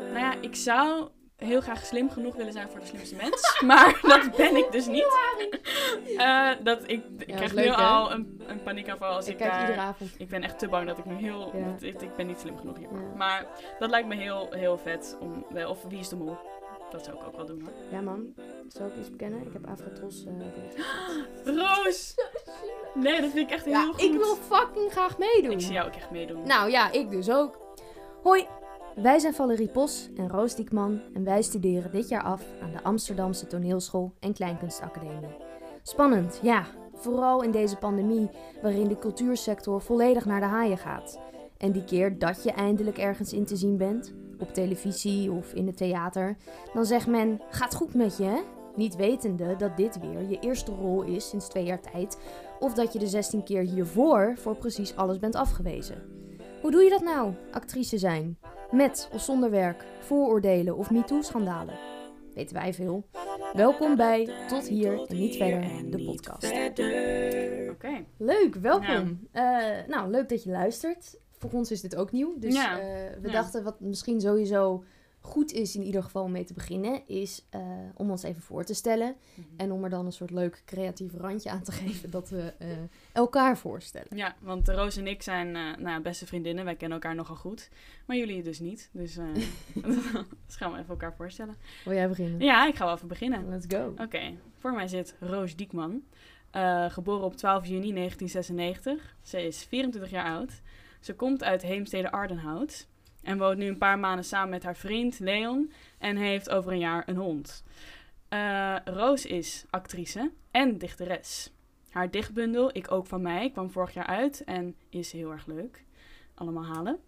Nou ja, ik zou heel graag slim genoeg willen zijn voor de slimste mens. maar dat ben ik dus niet. Eh, dat, ik ik Ja, krijg leuk, nu hè? al een, een paniekaanval als ik, Ik kijk daar... iedere avond. Ik ben echt te bang dat ik nu heel... Ja. dat- ik, ik ben niet slim genoeg hiervoor. Ja. Maar dat lijkt me heel, heel vet. Om, of Wie is de Mol? Dat zou ik ook wel doen hoor. Ja man, zal ik iets bekennen? Ik heb Afrotros eh Roos! Nee, dat vind ik echt heel Ja, goed. ik wil fucking graag meedoen. Ik zie jou ook echt meedoen. Nou ja, ik dus ook. Hoi, wij zijn Valerie Pos en Roos Diekman en wij studeren dit jaar af aan de Amsterdamse Toneelschool en Kleinkunstacademie. Spannend, ja. Vooral in deze pandemie waarin de cultuursector volledig naar de haaien gaat. En die keer dat je eindelijk ergens in te zien bent, op televisie of in het theater, dan zegt men, gaat goed met je? Niet wetende dat dit weer je eerste rol is sinds twee jaar tijd, of dat je de 16 keer hiervoor voor precies alles bent afgewezen. Hoe doe je dat nou, actrice zijn? Met of zonder werk, vooroordelen of MeToo-schandalen? Weten wij veel. Welkom bij Tot Hier en Niet Verder, de podcast. Oké. Leuk, welkom. Eh, nou, leuk dat je luistert. Voor ons is dit ook nieuw. Dus Ja. eh, we Ja. dachten wat misschien sowieso goed is in ieder geval om mee te beginnen... is eh, om ons even voor te stellen. En om er dan een soort leuk creatief randje aan te geven dat we eh, elkaar voorstellen. Ja, want Roos en ik zijn eh, nou, beste vriendinnen. Wij kennen elkaar nogal goed. Maar jullie dus niet. Dus, dus gaan we even elkaar voorstellen. Wil jij beginnen? Ja, ik ga wel even beginnen. Let's go. Oké, voor mij zit Roos Diekman. geboren op 12 juni 1996. Ze is 24 jaar oud. Ze komt uit Heemstede-Ardenhout. En woont nu een paar maanden samen met haar vriend Leon. En heeft over een jaar een hond. Eh, Roos is actrice en dichteres. Haar dichtbundel, Ik ook van mij, kwam vorig jaar uit en is heel erg leuk. Allemaal halen.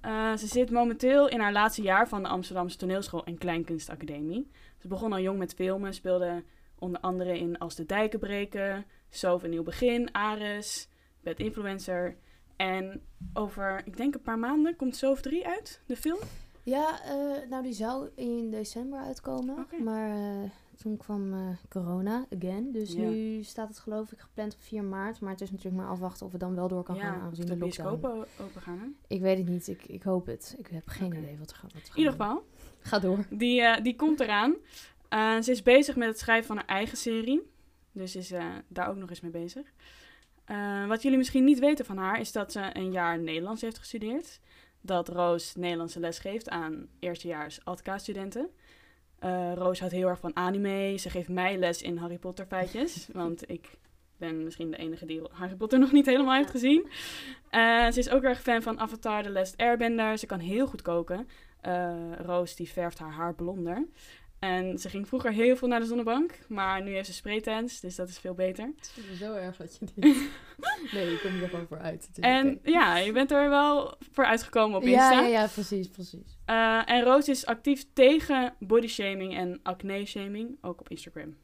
Eh, ze zit momenteel in haar laatste jaar van de Amsterdamse Toneelschool en Kleinkunstacademie. Ze begon al jong met filmen, speelde onder andere in Als de Dijken Breken, Soof een Nieuw Begin, Ares, Bad Influencer. En over, ik denk een paar maanden, komt Soof 3 uit, de film. Ja, eh, nou die zou in december uitkomen. Maar eh, toen kwam eh, corona, again. Dus nu staat het geloof ik gepland op 4 maart. Maar het is natuurlijk maar afwachten of het dan wel door kan gaan aangezien de de lockdown. open gaan. hè? Ik weet het niet, ik, ik hoop het. Ik heb geen idee wat er gaat In ieder geval, Ga door. die, die komt eraan. Ze is bezig met het schrijven van haar eigen serie. Dus is daar ook nog eens mee bezig. Eh, wat jullie misschien niet weten van haar, is dat ze een jaar Nederlands heeft gestudeerd. Dat Roos Nederlandse les geeft aan eerstejaars ATK-studenten. Eh, Roos houdt heel erg van anime. Ze geeft mij les in Harry Potter feitjes. want ik ben misschien de enige die Harry Potter nog niet helemaal heeft gezien. Eh, ze is ook erg fan van Avatar, The Last Airbender. Ze kan heel goed koken. Roos die verft haar haar blonder. En ze ging vroeger heel veel naar de zonnebank. Maar nu heeft ze spraytans, dus dat is veel beter. Het is zo erg dat je dit... nee, ik kom er gewoon voor uit. En ja, je bent er wel voor uitgekomen op Insta. ja, ja, ja, precies, precies. Eh, en Roos is actief tegen bodyshaming en acne-shaming, ook op Instagram.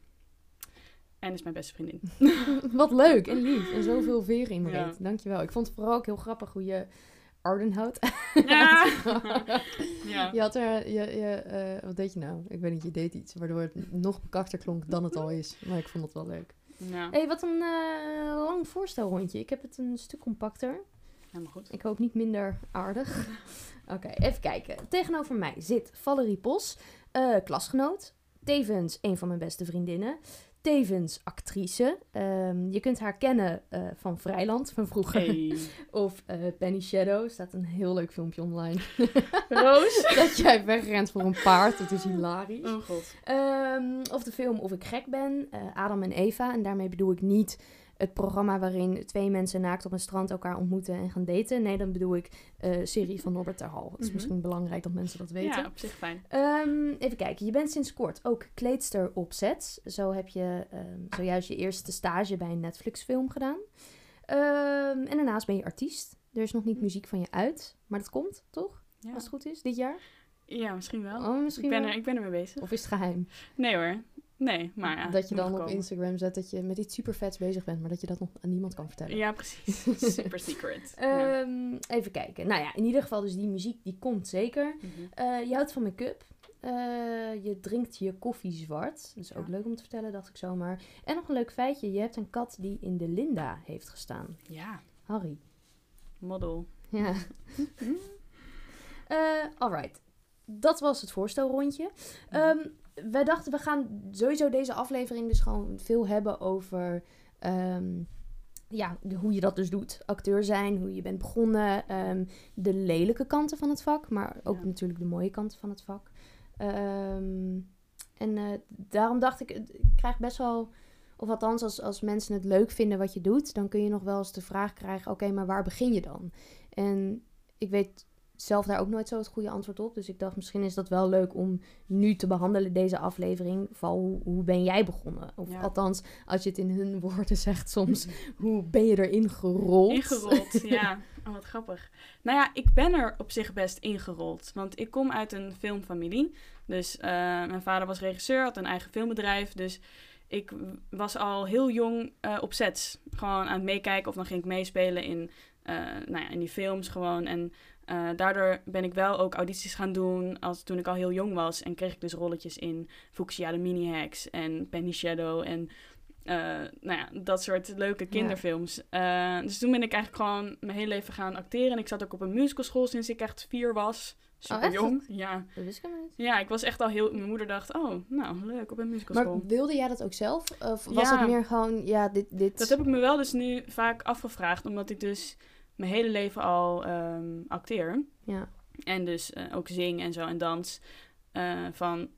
En is mijn beste vriendin. Wat leuk en lief. En zoveel veren in Ja. Dankjewel. Ik vond het vooral ook heel grappig hoe je Ardenhout Ja. ja. Je had er, je, je, eh, wat deed je nou? Ik weet niet, je deed iets waardoor het nog bekakter klonk dan het al is. Maar ik vond het wel leuk. ja. hey, wat een eh, lang voorstelrondje. Ik heb het een stuk compacter. helemaal goed. Ik hoop niet minder aardig. Oké, even kijken. Tegenover mij zit Valerie Pos, eh, klasgenoot. Tevens een van mijn beste vriendinnen. Tevens actrice. Ehm, je kunt haar kennen eh, van Vrijland van vroeger. Hey. Of eh, Penny Shadow. Staat een heel leuk filmpje online. Roos. dat jij wegrent voor een paard. Dat is hilarisch. Oh god. Ehm, of de film Of ik gek ben, eh, Adam en Eva. En daarmee bedoel ik niet het programma waarin twee mensen naakt op een strand elkaar ontmoeten en gaan daten. Nee, dan bedoel ik eh serie van Norbert Terhal. Het is Mhm. misschien belangrijk dat mensen dat weten. Ja, op zich fijn. Ehm, even kijken, je bent sinds kort ook kleedster op sets. Zo heb je ehm, zojuist je eerste stage bij een Netflix film gedaan. Ehm, en daarnaast ben je artiest. Er is nog niet muziek van je uit, maar dat komt, toch? Ja, Als het goed is, dit jaar? ja misschien wel. Oh, misschien ik, ben wel. er, ik ben ermee bezig. Of is het geheim? Nee hoor. Nee, maar ja. dat je dan op komen. Instagram zet dat je met iets super vets bezig bent, maar dat je dat nog aan niemand kan vertellen. Ja, precies. Super secret. Ja. Ehm, even kijken. Nou ja, in ieder geval dus die muziek, die komt zeker. Mhm. Eh, je houdt van make-up. Eh, je drinkt je koffie zwart. Dat is ook leuk om te vertellen, dacht ik zomaar. En nog een leuk feitje. Je hebt een kat die in de Linda heeft gestaan. Ja, Harry. model. Ja. Eh alright. dat was het voorstelrondje. Um, wij dachten, we gaan sowieso deze aflevering dus gewoon veel hebben over... ehm, ja, hoe je dat dus doet. Acteur zijn, hoe je bent begonnen. ehm, de lelijke kanten van het vak, maar ook Ja. natuurlijk de mooie kanten van het vak. Ehm, en eh, daarom dacht ik, ik krijg best wel... Of althans, als, als mensen het leuk vinden wat je doet... dan kun je nog wel eens de vraag krijgen... oké, maar waar begin je dan? En ik weet zelf daar ook nooit zo het goede antwoord op. Dus ik dacht, misschien is dat wel leuk om nu te behandelen, deze aflevering. Van hoe, hoe ben jij begonnen? Of Ja. althans, als je het in hun woorden zegt soms... hoe ben je erin gerold? Ingerold, ja. Oh, wat grappig. Nou ja, ik ben er op zich best ingerold. Want ik kom uit een filmfamilie. Dus eh, mijn vader was regisseur, had een eigen filmbedrijf. Dus ik was al heel jong eh, op sets. Gewoon aan het meekijken of dan ging ik meespelen in, eh, nou ja, in die films gewoon. En eh, daardoor ben ik wel ook audities gaan doen als, toen ik al heel jong was. En kreeg ik dus rolletjes in Fuchsia de Mini Hacks en Penny Shadow en eh, nou ja, dat soort leuke kinderfilms. Eh, dus toen ben ik eigenlijk gewoon mijn hele leven gaan acteren. En ik zat ook op een musicalschool sinds ik echt vier was. Super echt? jong. Ja. Dat wist ik niet. ja, ik was echt al heel... Mijn moeder dacht, oh, nou, leuk, op een musicalschool. Maar wilde jij dat ook zelf? Of was Ja. het meer gewoon, ja, dit... dit... Dat heb ik me wel dus nu vaak afgevraagd. Omdat ik dus mijn hele leven al ehm, acteer. Ja. En dus eh, ook zing en zo en dans. Eh, van,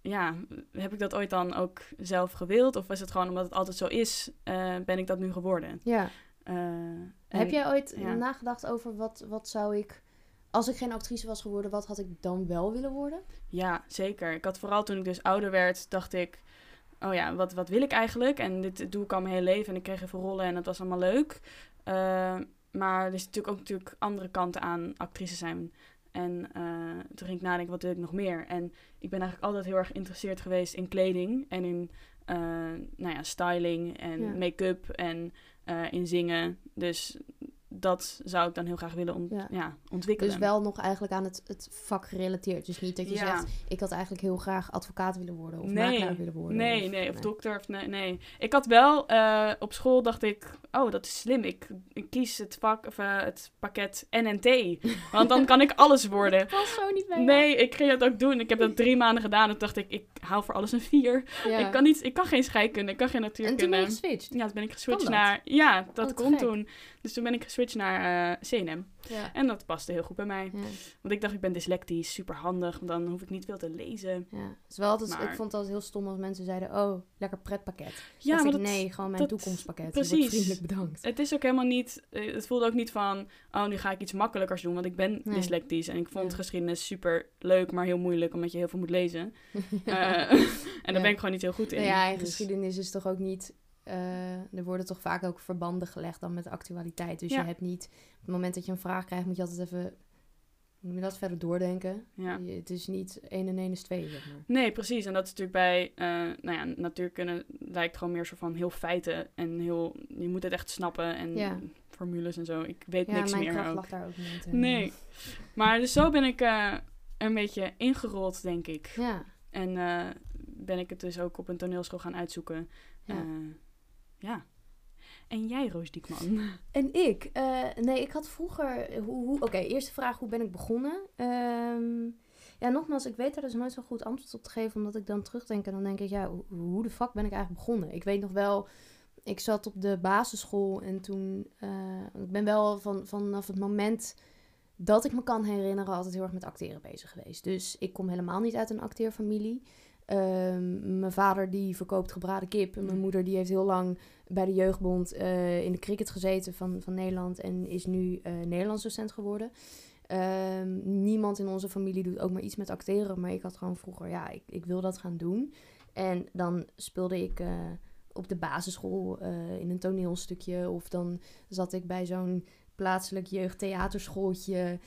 ja, heb ik dat ooit dan ook zelf gewild? Of was het gewoon omdat het altijd zo is, eh, ben ik dat nu geworden? ja. Heb jij ooit ja. nagedacht over wat, wat zou ik... Als ik geen actrice was geworden, wat had ik dan wel willen worden? Ja, zeker. Ik had vooral toen ik dus ouder werd, dacht ik... Oh ja, wat, wat wil ik eigenlijk? En dit doe ik al mijn hele leven. En ik kreeg even rollen en dat was allemaal leuk. Maar er is natuurlijk ook natuurlijk andere kanten aan actrice zijn. En eh, toen ging ik nadenken, wat wil ik nog meer? En ik ben eigenlijk altijd heel erg geïnteresseerd geweest in kleding. En in eh, nou ja, styling en Ja. make-up en eh, in zingen. Dus dat zou ik dan heel graag willen ont- Ja. ja. ontwikkelen. Dus wel nog eigenlijk aan het, het vak gerelateerd. Dus niet dat je Ja. zegt, ik had eigenlijk heel graag advocaat willen worden. Of Nee. makelaar willen worden. Nee, of, nee, of dokter. Of nee, nee. Ik had wel eh, op school dacht ik, oh, dat is slim. Ik, ik kies het vak of eh, het pakket NNT. Want dan kan ik alles worden. Dat past zo niet bij jou. Nee, ik ging het ook doen. Ik heb dat drie maanden gedaan. En toen dacht ik, ik haal voor alles een vier. Ja. Ik, kan niet, ik kan geen scheikunde, ik kan geen en toen natuurkunde. ben je geswitcht. Ja, toen ben ik geswitcht dat? naar... Ja, dat te kon gek. toen. Dus toen ben ik geswitcht naar eh, CNM. Ja. En dat paste heel goed bij mij. Ja. Want ik dacht, ik ben dyslectisch, super handig. Want dan hoef ik niet veel te lezen. Ja. Is wel altijd, Maar- Ik vond het altijd heel stom als mensen zeiden, oh, lekker pretpakket. Ja, maar ik, dat, nee, gewoon mijn dat- toekomstpakket. Precies. vriendelijk bedankt. Het is ook helemaal niet. eh, Het voelde ook niet van. Oh, nu ga ik iets makkelijkers doen. Want ik ben Nee. dyslectisch. En ik vond geschiedenis super leuk, maar heel moeilijk. Omdat je heel veel moet lezen. Eh, en daar ben ik gewoon niet heel goed in. Nou ja, en Dus- geschiedenis is toch ook niet... eh, er worden toch vaak ook verbanden gelegd dan met actualiteit. Dus Ja. je hebt niet... Op het moment dat je een vraag krijgt, moet je altijd even... Noem je dat? Verder doordenken. Ja. Je- het is niet 1 en 1 is 2, zeg maar. Nee, precies. En dat is natuurlijk bij. eh nou ja, natuurkunde lijkt gewoon meer zo van heel feiten. En heel. Je moet het echt snappen. En Ja. formules en zo. Ik weet Ja, niks mijn meer kracht ook. lag daar ook niet. eh. Nee. Maar dus zo ben ik een beetje ingerold, denk ik. Ja, En ben ik het dus ook op een toneelschool gaan uitzoeken. ja. Ja. Ja. En jij, Roos Diekman? En ik? eh, nee, ik had vroeger... Hoe, hoe, Oké, eerste vraag, hoe ben ik begonnen? Ehm, ja, nogmaals, ik weet daar dus nooit zo goed antwoord op te geven... omdat ik dan terugdenk en dan denk ik... ja, hoe, hoe de fuck ben ik eigenlijk begonnen? Ik weet nog wel... Ik zat op de basisschool en toen... eh, ik ben wel van, vanaf het moment dat ik me kan herinneren... altijd heel erg met acteren bezig geweest. Dus ik kom helemaal niet uit een acteerfamilie... Ehm, mijn vader die verkoopt gebraden kip. En mijn moeder die heeft heel lang bij de jeugdbond eh, in de cricket gezeten van, van Nederland. En is nu eh Nederlands docent geworden. Ehm, niemand in onze familie doet ook maar iets met acteren. Maar ik had gewoon vroeger, ja, ik, ik wil dat gaan doen. En dan speelde ik eh, op de basisschool in een toneelstukje. Of dan zat ik bij zo'n plaatselijk jeugdtheaterschooltje.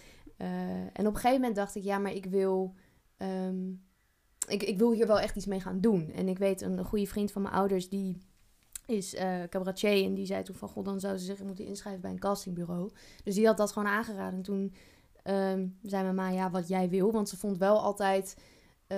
En op een gegeven moment dacht ik, ja, maar ik wil... ehm, ik, ik wil hier wel echt iets mee gaan doen. En ik weet, een, goede vriend van mijn ouders, die is eh cabaretier. En die zei toen van, god, dan zou ze zich moeten inschrijven bij een castingbureau. Dus die had dat gewoon aangeraden. En toen ehm, zei mijn ma, ja, wat jij wil. Want ze vond wel altijd... eh,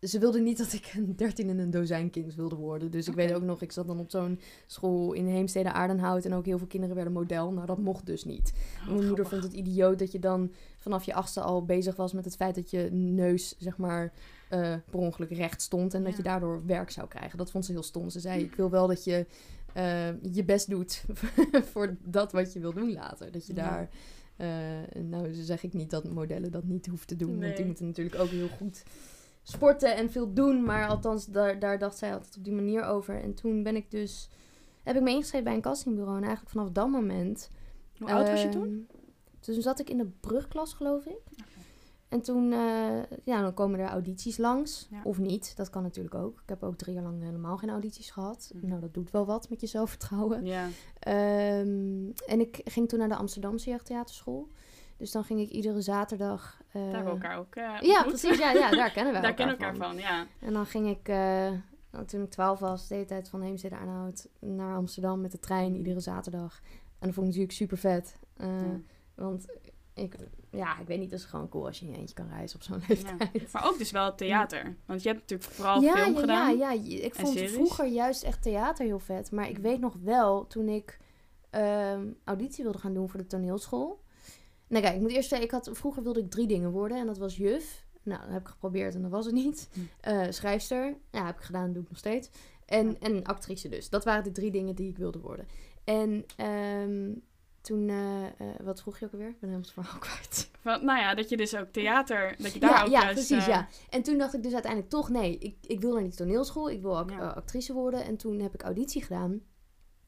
ze wilde niet dat ik een dertien en een dozijn kind wilde worden. Dus ik weet ook nog, ik zat dan op zo'n school in Heemstede Aardenhout. En ook heel veel kinderen werden model. Nou, dat mocht dus niet. Oh, Mijn moeder vond het idioot dat je dan vanaf je achtste al bezig was met het feit dat je neus, zeg maar, eh, per ongeluk recht stond. En dat je daardoor werk zou krijgen. Dat vond ze heel stom. Ze zei, ik wil wel dat je eh, je best doet voor dat wat je wil doen later. Dat je Ja. daar... eh, nou, zeg ik niet dat modellen dat niet hoeven te doen. Want die moeten natuurlijk ook heel goed sporten en veel doen. Maar althans, daar, daar dacht zij altijd op die manier over. En toen ben ik dus... Heb ik me ingeschreven bij een castingbureau. En eigenlijk vanaf dat moment... Hoe oud was je Ehm, toen? Toen zat ik in de brugklas, geloof ik. En toen, eh, ja, dan komen er audities langs. Ja. Of niet, dat kan natuurlijk ook. Ik heb ook drie jaar lang helemaal geen audities gehad. Mhm. Nou, dat doet wel wat met je zelfvertrouwen. Ja. Ehm, en ik ging toen naar de Amsterdamse Jeugdtheaterschool. Dus dan ging ik iedere zaterdag... Daar hebben we elkaar ook eh, Ja, precies. Ja, ja, daar kennen we Daar elkaar kennen we elkaar van, ja. En dan ging ik, eh, nou, toen ik 12 was, de hele tijd van Heemstede Arnhout naar Amsterdam met de trein iedere zaterdag. En dat vond ik natuurlijk super vet. Eh, Ja. Want ik, ja, ik weet niet, het is gewoon cool als je in je eentje kan reizen op zo'n Ja. leeftijd. Maar ook dus wel theater. Want je hebt natuurlijk vooral ja, film ja, gedaan. Ja, ja, ik vond vroeger juist echt theater heel vet. Maar ik weet nog wel, toen ik ehm, auditie wilde gaan doen voor de toneelschool. Nou kijk, ik moet eerst zeggen, ik had, vroeger wilde ik drie dingen worden. En dat was juf. Nou, dat heb ik geprobeerd en dat was het niet. Hm. Eh, schrijfster. Ja, heb ik gedaan, doe ik nog steeds. En, en actrice dus. Dat waren de drie dingen die ik wilde worden. En ehm, toen, eh, eh, wat vroeg je ook alweer? Ik ben helemaal het verhaal kwijt. Van, nou ja, dat je dus ook theater, dat je daar ja, ook ja juist... precies, eh, ja. En toen dacht ik dus uiteindelijk toch, nee, ik, ik wil naar die toneelschool. Ik wil ook Ja. actrice worden. En toen heb ik auditie gedaan.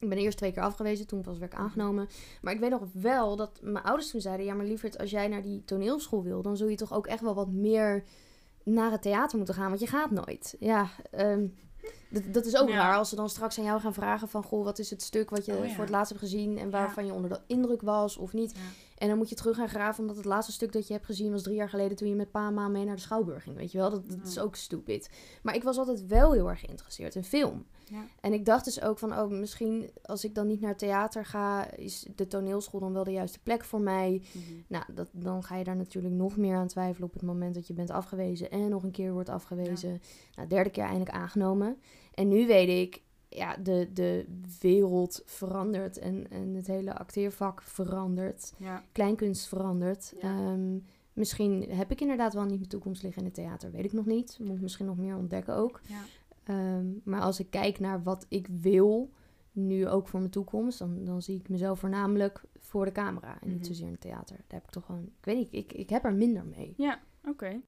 Ik ben eerst twee keer afgewezen, toen pas werd ik aangenomen. Maar ik weet nog wel dat mijn ouders toen zeiden... ja, maar lieverd, als jij naar die toneelschool wil... dan zul je toch ook echt wel wat meer naar het theater moeten gaan. Want je gaat nooit. Ja, ehm, dat, dat is ook Ja. raar als ze dan straks aan jou gaan vragen van... goh, wat is het stuk wat je Oh, ja. voor het laatst hebt gezien... en waarvan je onder de indruk was of niet. En dan moet je terug gaan graven, omdat het laatste stuk dat je hebt gezien was drie jaar geleden toen je met pa en ma mee naar de Schouwburg ging. Weet je wel, dat, dat is ook stupid. Maar ik was altijd wel heel erg geïnteresseerd in film. Ja. En ik dacht dus ook van, oh, misschien als ik dan niet naar theater ga, is de toneelschool dan wel de juiste plek voor mij. Mhm. Nou, dat, dan ga je daar natuurlijk nog meer aan twijfelen op het moment dat je bent afgewezen en nog een keer wordt afgewezen. Nou, derde keer eindelijk aangenomen. En nu weet ik, ja, de, de wereld verandert en, en het hele acteervak verandert Ja. kleinkunst verandert. Ja. Ehm, misschien heb ik inderdaad wel niet mijn toekomst liggen in het theater. Weet ik nog niet. Moet ik misschien nog meer ontdekken ook. Ja. Ehm, maar als ik kijk naar wat ik wil, nu ook voor mijn toekomst, dan, dan zie ik mezelf voornamelijk voor de camera en niet Mhm. zozeer in het theater. Daar heb ik toch gewoon, ik weet niet, ik, ik heb er minder mee. Ja, oké.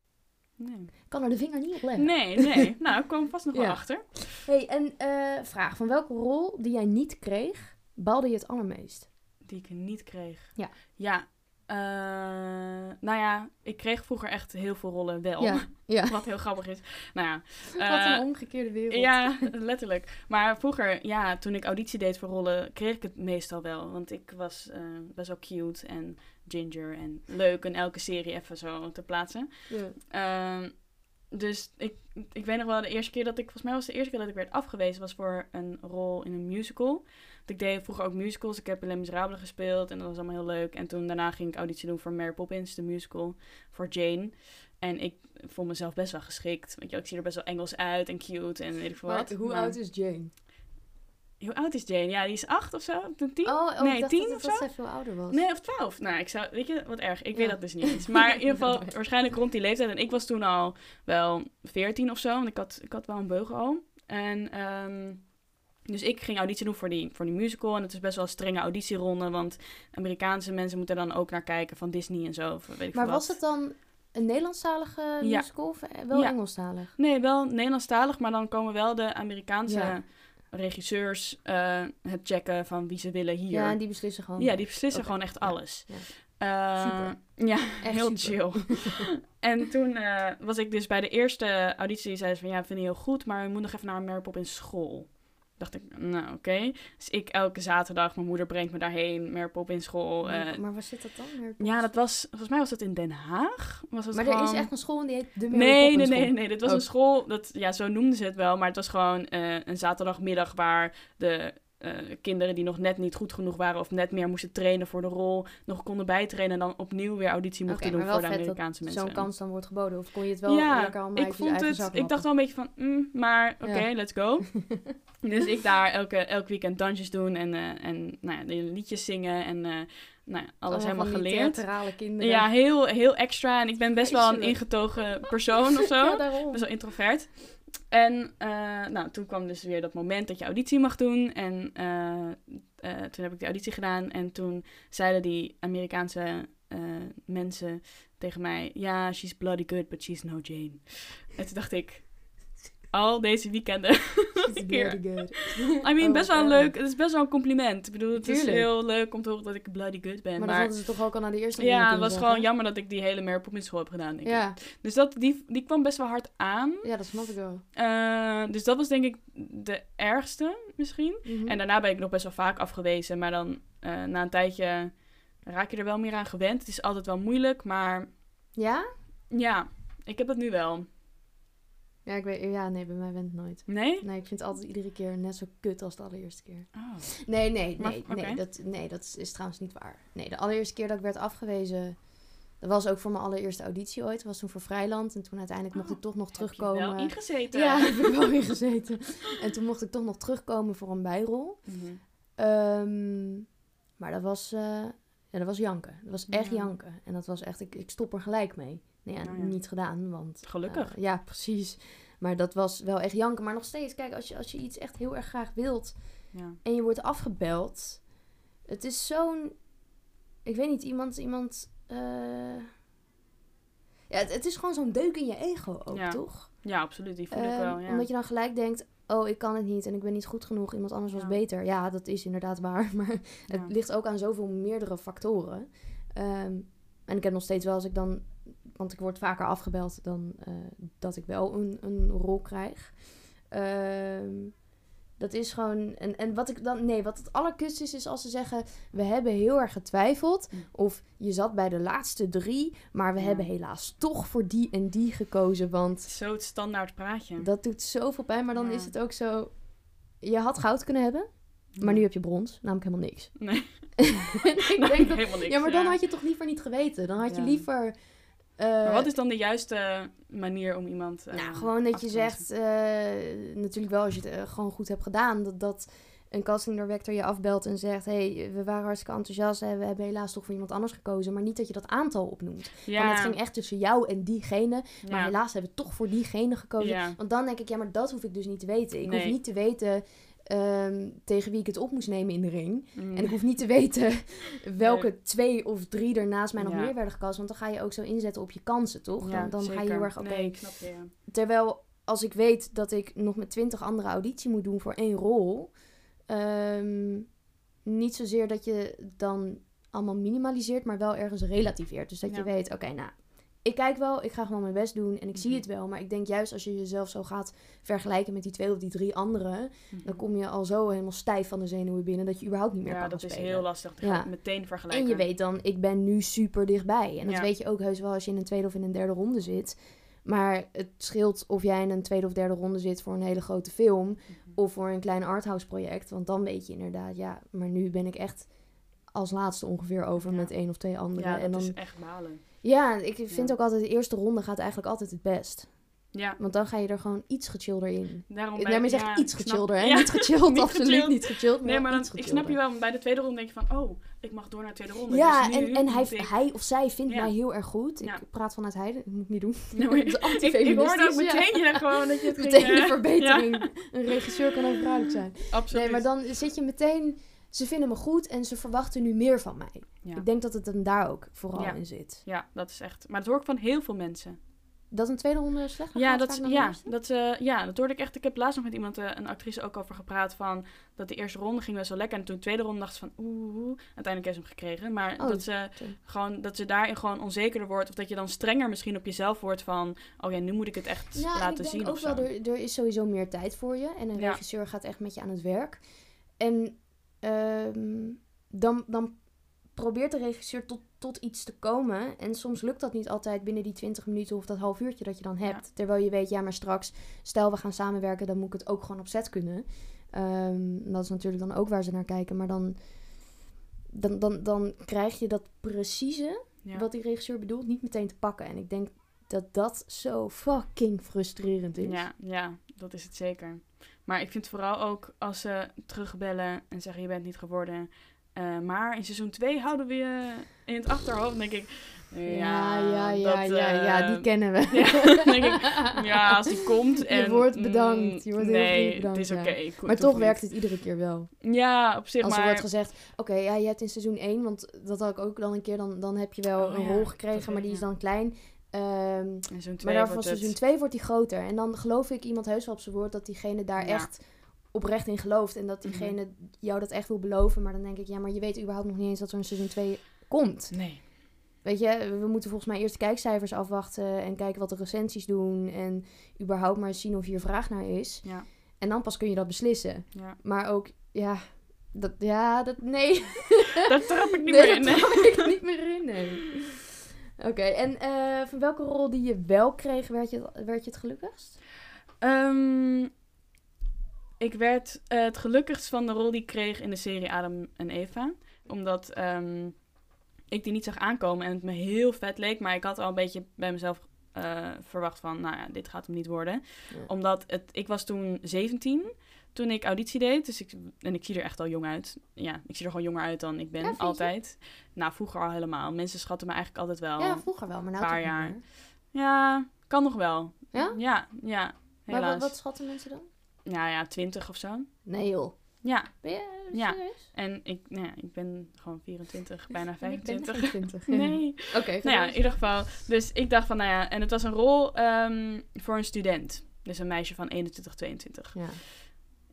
Nee. Kan er de vinger niet op leggen. nee, nee. nou, ik kom vast nog wel achter. Hey, en eh, vraag, van welke rol die jij niet kreeg, baalde je het allermeest? Die ik niet kreeg. Ja. Ja. eh, nou ja, ik kreeg vroeger echt heel veel rollen wel. Ja, ja. Wat heel grappig is. Nou ja. Wat eh, een omgekeerde wereld. Ja, letterlijk. Maar vroeger, ja, toen ik auditie deed voor rollen, kreeg ik het meestal wel. Want ik was eh, best wel cute en ginger en leuk en elke serie even zo te plaatsen. Ja. Ehm, dus ik, ik weet nog wel de eerste keer dat ik, volgens mij was de eerste keer dat ik werd afgewezen, was voor een rol in een musical. Want ik deed vroeger ook musicals. Ik heb in Les Miserables gespeeld en dat was allemaal heel leuk. En toen daarna ging ik auditie doen voor Mary Poppins, de musical, voor Jane. En ik vond mezelf best wel geschikt. Weet je, ik zie er best wel Engels uit en cute en weet ik veel wat. hoe Maar- oud is Jane? Hoe oud is Jane? Ja, die is acht of zo? Tien? Oh, oh Nee, ik dacht tien dat, of dat zo? zij veel ouder was. Nee, of twaalf. Nou, ik zou, weet je, wat erg. Ik weet Ja. dat dus niet eens. Maar in ieder geval, waarschijnlijk rond die leeftijd. En ik was toen al wel veertien of zo, want ik had, ik had wel een beugel al. En, ehm, dus ik ging auditie doen voor die, voor die musical. En het is best wel een strenge auditieronde, want Amerikaanse mensen moeten dan ook naar kijken van Disney en zo. Of weet ik Maar was wat. het dan een Nederlandstalige Ja. musical of eh, wel Ja. Engelstalig? Nee, wel Nederlandstalig, maar dan komen wel de Amerikaanse Ja. Regisseurs eh, het checken van wie ze willen hier. Ja, en die beslissen gewoon. Ja, die beslissen gewoon echt alles. ja. Eh, Super. Ja, Echt heel super. chill. en toen eh, was ik dus bij de eerste auditie, zei ze van ja, we vinden je heel goed, maar je moet nog even naar Mary Poppins school. Dacht ik, nou oké. Dus ik elke zaterdag, mijn moeder brengt me daarheen, Mary Poppins school. eh, maar, maar waar zit dat dan? Mary ja, dat was, volgens mij was dat in Den Haag. Was het Maar er is echt een school en die heet de Mary Nee, nee, nee, nee. Dit was Oh. een school, dat, ja, zo noemden ze het wel. Maar het was gewoon eh, een zaterdagmiddag waar de eh, kinderen die nog net niet goed genoeg waren of net meer moesten trainen voor de rol, nog konden bijtrainen en dan opnieuw weer auditie mochten doen voor de Amerikaanse mensen. Zo'n kans dan wordt geboden. Of kon je het wel ja, lekker allemaal ik vond het, ik dacht wel een beetje van, mm, maar oké, Ja. let's go. dus ik daar elke, elk weekend dansjes doen en, eh, en nou ja, liedjes zingen en eh, nou ja, alles helemaal geleerd. kinderen. Ja, heel, heel extra. En ik ben best wel een ingetogen persoon of zo. Ja, daarom. best wel introvert. En eh, nou, toen kwam dus weer dat moment dat je auditie mag doen. En eh, eh, toen heb ik die auditie gedaan. En toen zeiden die Amerikaanse mensen tegen mij... Ja, she's bloody good, but she's no Jane. En toen dacht ik... Al deze weekenden... It's keer. very good. I mean, Oh, best wel een leuk... Het is best wel een compliment. Ik bedoel, het is heel leuk om te horen dat ik bloody good ben. Maar, Maar, dat hadden ze toch ook al naar de eerste ronde ja, het was zeggen? gewoon jammer dat ik die hele Mary Poppins school heb gedaan, denk ik. Ja. Dus dat, die, die kwam best wel hard aan. ja, dat snap ik wel. Eh, dus dat was denk ik de ergste misschien. Mhm. En daarna ben ik nog best wel vaak afgewezen. Maar dan eh, na een tijdje raak je er wel meer aan gewend. Het is altijd wel moeilijk, maar Ja? ja, ik heb dat nu wel. Ja, ik weet, ja, nee, bij mij went het nooit. Nee? Nee, ik vind het altijd iedere keer net zo kut als de allereerste keer. Oh. Nee, nee, nee, nee, dat, nee, dat is, is trouwens niet waar. Nee, de allereerste keer dat ik werd afgewezen, dat was ook voor mijn allereerste auditie ooit. Dat was toen voor Vrijland. En toen uiteindelijk mocht Oh, ik toch nog Heb je terugkomen. wel ingezeten? Ja, heb ik wel ingezeten. En toen mocht ik toch nog terugkomen voor een bijrol. Mhm. Ehm, maar dat was, eh, ja, dat was janken. Dat was echt Ja. janken. En dat was echt, ik, ik stop er gelijk mee. Ja, Oh ja. niet gedaan, want... Gelukkig. eh, ja, precies. Maar dat was wel echt janken. Maar nog steeds, kijk, als je, als je iets echt heel erg graag wilt Ja. en je wordt afgebeld. Het is zo'n. Ik weet niet, iemand. iemand eh, Ja, het, het is gewoon zo'n deuk in je ego ook, Ja, toch? ja, absoluut. Die voel ik Ehm, wel, ja. Omdat je dan gelijk denkt. Oh, ik kan het niet en ik ben niet goed genoeg. Iemand anders was beter. Ja, dat is inderdaad waar. Maar het Ja. ligt ook aan zoveel meerdere factoren. Ehm, en ik heb nog steeds wel als ik dan. Want ik word vaker afgebeld dan eh, dat ik wel een, een rol krijg. Ehm, dat is gewoon. En, en wat ik dan. Nee, wat het allerkust is, is als ze zeggen. We hebben heel erg getwijfeld. Hm. Of je zat bij de laatste drie. Maar we Ja. hebben helaas toch voor die en die gekozen. Want Zo het standaard praatje. dat doet zoveel pijn. Maar dan Ja. is het ook zo. Je had goud kunnen hebben. Maar nu heb je brons. Namelijk helemaal niks. Nee, ik denk dat, helemaal niks. ja, maar dan had je toch liever niet geweten. Dan had je liever. Eh, Maar wat is dan de juiste manier om iemand... eh, nou, gewoon dat je zegt, eh, natuurlijk wel als je het eh, gewoon goed hebt gedaan, dat, dat een casting director je afbelt en zegt, hey, we waren hartstikke enthousiast en we hebben helaas toch voor iemand anders gekozen, maar niet dat je dat aantal opnoemt. Ja, Want het ging echt tussen jou en diegene, maar ja. helaas hebben we toch voor diegene gekozen. Ja. Want dan denk ik, ja, maar dat hoef ik dus niet te weten. Ik hoef niet te weten ehm, tegen wie ik het op moest nemen in de ring. Mm. En ik hoef niet te weten welke twee of drie er naast mij nog Ja. meer werden gekozen. Want dan ga je ook zo inzetten op je kansen, toch? Ja, dan dan ga je heel erg, oké. Nee, ja. Terwijl als ik weet dat ik nog met twintig andere auditie moet doen voor één rol. ehm, niet zozeer dat je dan allemaal minimaliseert, maar wel ergens relativeert. Dus dat je weet, oké, nou, ik kijk wel, ik ga gewoon mijn best doen en ik zie Mhm. het wel. Maar ik denk juist als je jezelf zo gaat vergelijken met die twee of die drie anderen, dan Mhm. kom je al zo helemaal stijf van de zenuwen binnen dat je überhaupt niet meer Ja, kan dat is heel lastig. Ja. meteen vergelijken. En je weet dan, ik ben nu super dichtbij. En dat Ja. weet je ook heus wel als je in een tweede of in een derde ronde zit. Maar het scheelt of jij in een tweede of derde ronde zit voor een hele grote film. Mhm. Of voor een klein arthouse project. Want dan weet je inderdaad, ja, maar nu ben ik echt als laatste ongeveer over met één of twee anderen. Ja, dat en dan, is echt balen. Ja, ik vind Ja. ook altijd de eerste ronde gaat eigenlijk altijd het best. Ja, Want dan ga je er gewoon iets gechillder in. daarom Ik bij- daarmee zeg ja, ik iets gechillder, hè? Ja. Niet gechilled, Niet absoluut gechilled. niet gechilled. Maar Nee, maar dan, ik snap je wel. Bij de tweede ronde denk je van, oh, ik mag door naar de tweede ronde. Ja, dus nu en, en hij, ik- hij of zij vindt Ja. mij heel erg goed. Ik praat vanuit hij, dat moet ik niet doen. Ik, ik hoorde ook meteen ja, gewoon dat je het ging, Meteen de eh, verbetering. Een regisseur kan ook vrouwelijk zijn. Absoluut. Nee, maar dan zit je meteen... Ze vinden me goed en ze verwachten nu meer van mij. Ja. Ik denk dat het hem daar ook vooral Ja. in zit. ja, dat is echt... Maar dat hoor ik van heel veel mensen. Dat een tweede ronde slecht Ja, dat, ja, dat, eh, ja, dat hoorde ik echt. Ik heb laatst nog met iemand, eh, een actrice, ook over gepraat van dat de eerste ronde ging best wel lekker. En toen de tweede ronde dacht ze van oeh, oeh. uiteindelijk heeft ze hem gekregen. Maar Oh, dat, ze sorry. gewoon, dat ze daarin gewoon onzekerder wordt. Of dat je dan strenger misschien op jezelf wordt van, oh ja, nu moet ik het echt Ja, en laten ik zien denk of ook zo. wel, er, er is sowieso meer tijd voor je. En een regisseur gaat echt met je aan het werk. En ehm, dan, dan probeert de regisseur tot, tot iets te komen. En soms lukt dat niet altijd binnen die 20 minuten of dat half uurtje dat je dan hebt. Terwijl je weet, ja, maar straks, stel we gaan samenwerken, dan moet ik het ook gewoon op set kunnen. Ehm, dat is natuurlijk dan ook waar ze naar kijken. Maar dan, dan, dan, dan krijg je dat precieze, Ja. wat die regisseur bedoelt, niet meteen te pakken. En ik denk dat dat zo fucking frustrerend is. Ja, ja, dat is het zeker. Maar ik vind vooral ook als ze terugbellen en zeggen je bent niet geworden. eh, maar in seizoen 2 houden we je in het achterhoofd. Denk ik, ja, ja, ja, ja, dat, ja, ja, eh, die kennen we. ja, denk ik, ja, als die komt en... wordt mm, bedankt, je wordt heel nee, vriendelijk bedankt, het is oké. maar toch werkt het iedere keer wel. Ja, op zich, Als er maar... wordt gezegd, oké, ja, je hebt in seizoen 1, want dat had ik ook dan een keer, dan, dan heb je wel Oh een ja, rol gekregen, maar die is dan klein. Ehm, maar 2 daarvan wordt seizoen het... 2 wordt die groter. En dan geloof ik iemand heus wel op zijn woord dat diegene daar Ja. echt oprecht in gelooft. En dat Mhm. diegene jou dat echt wil beloven. Maar dan denk ik, ja, maar je weet überhaupt nog niet eens dat er een seizoen 2 komt. Nee. Weet je, we moeten volgens mij eerst de kijkcijfers afwachten en kijken wat de recensies doen. En überhaupt maar zien of hier vraag naar is. Ja, En dan pas kun je dat beslissen. ja. Maar ook, ja, dat, ja, dat, nee. Daar trap ik niet nee, meer in. Nee. trap ik niet meer in, nee. Oké, en eh, van welke rol die je wel kreeg, werd je, werd je het gelukkigst? Ehm, ik werd eh, het gelukkigst van de rol die ik kreeg in de serie Adam en Eva. Omdat ehm, ik die niet zag aankomen en het me heel vet leek. Maar ik had al een beetje bij mezelf eh, verwacht van, nou ja, dit gaat hem niet worden. Ja. Omdat het, ik was toen 17 toen ik auditie deed. Dus ik, en ik zie er echt al jong uit. Ja, ik zie er gewoon jonger uit dan ik ben, Ja, je? altijd. Nou, vroeger al helemaal. Mensen schatten me eigenlijk altijd wel. Ja, vroeger wel, maar nou paar toch niet jaar. meer. Ja, kan nog wel. Ja? Ja, ja. Maar Helaas. wat, wat schatten mensen dan? Ja, ja, 20 of zo. Nee joh. Ja, Ben je Ja. serieus? en ik, nou ja, ik ben gewoon 24, bijna En ik ben 25. 20. Nee. Oké, Nou ja, in ieder geval. Dus ik dacht van, nou ja, en het was een rol ehm, voor een student. Dus een meisje van 21, 22. Ja.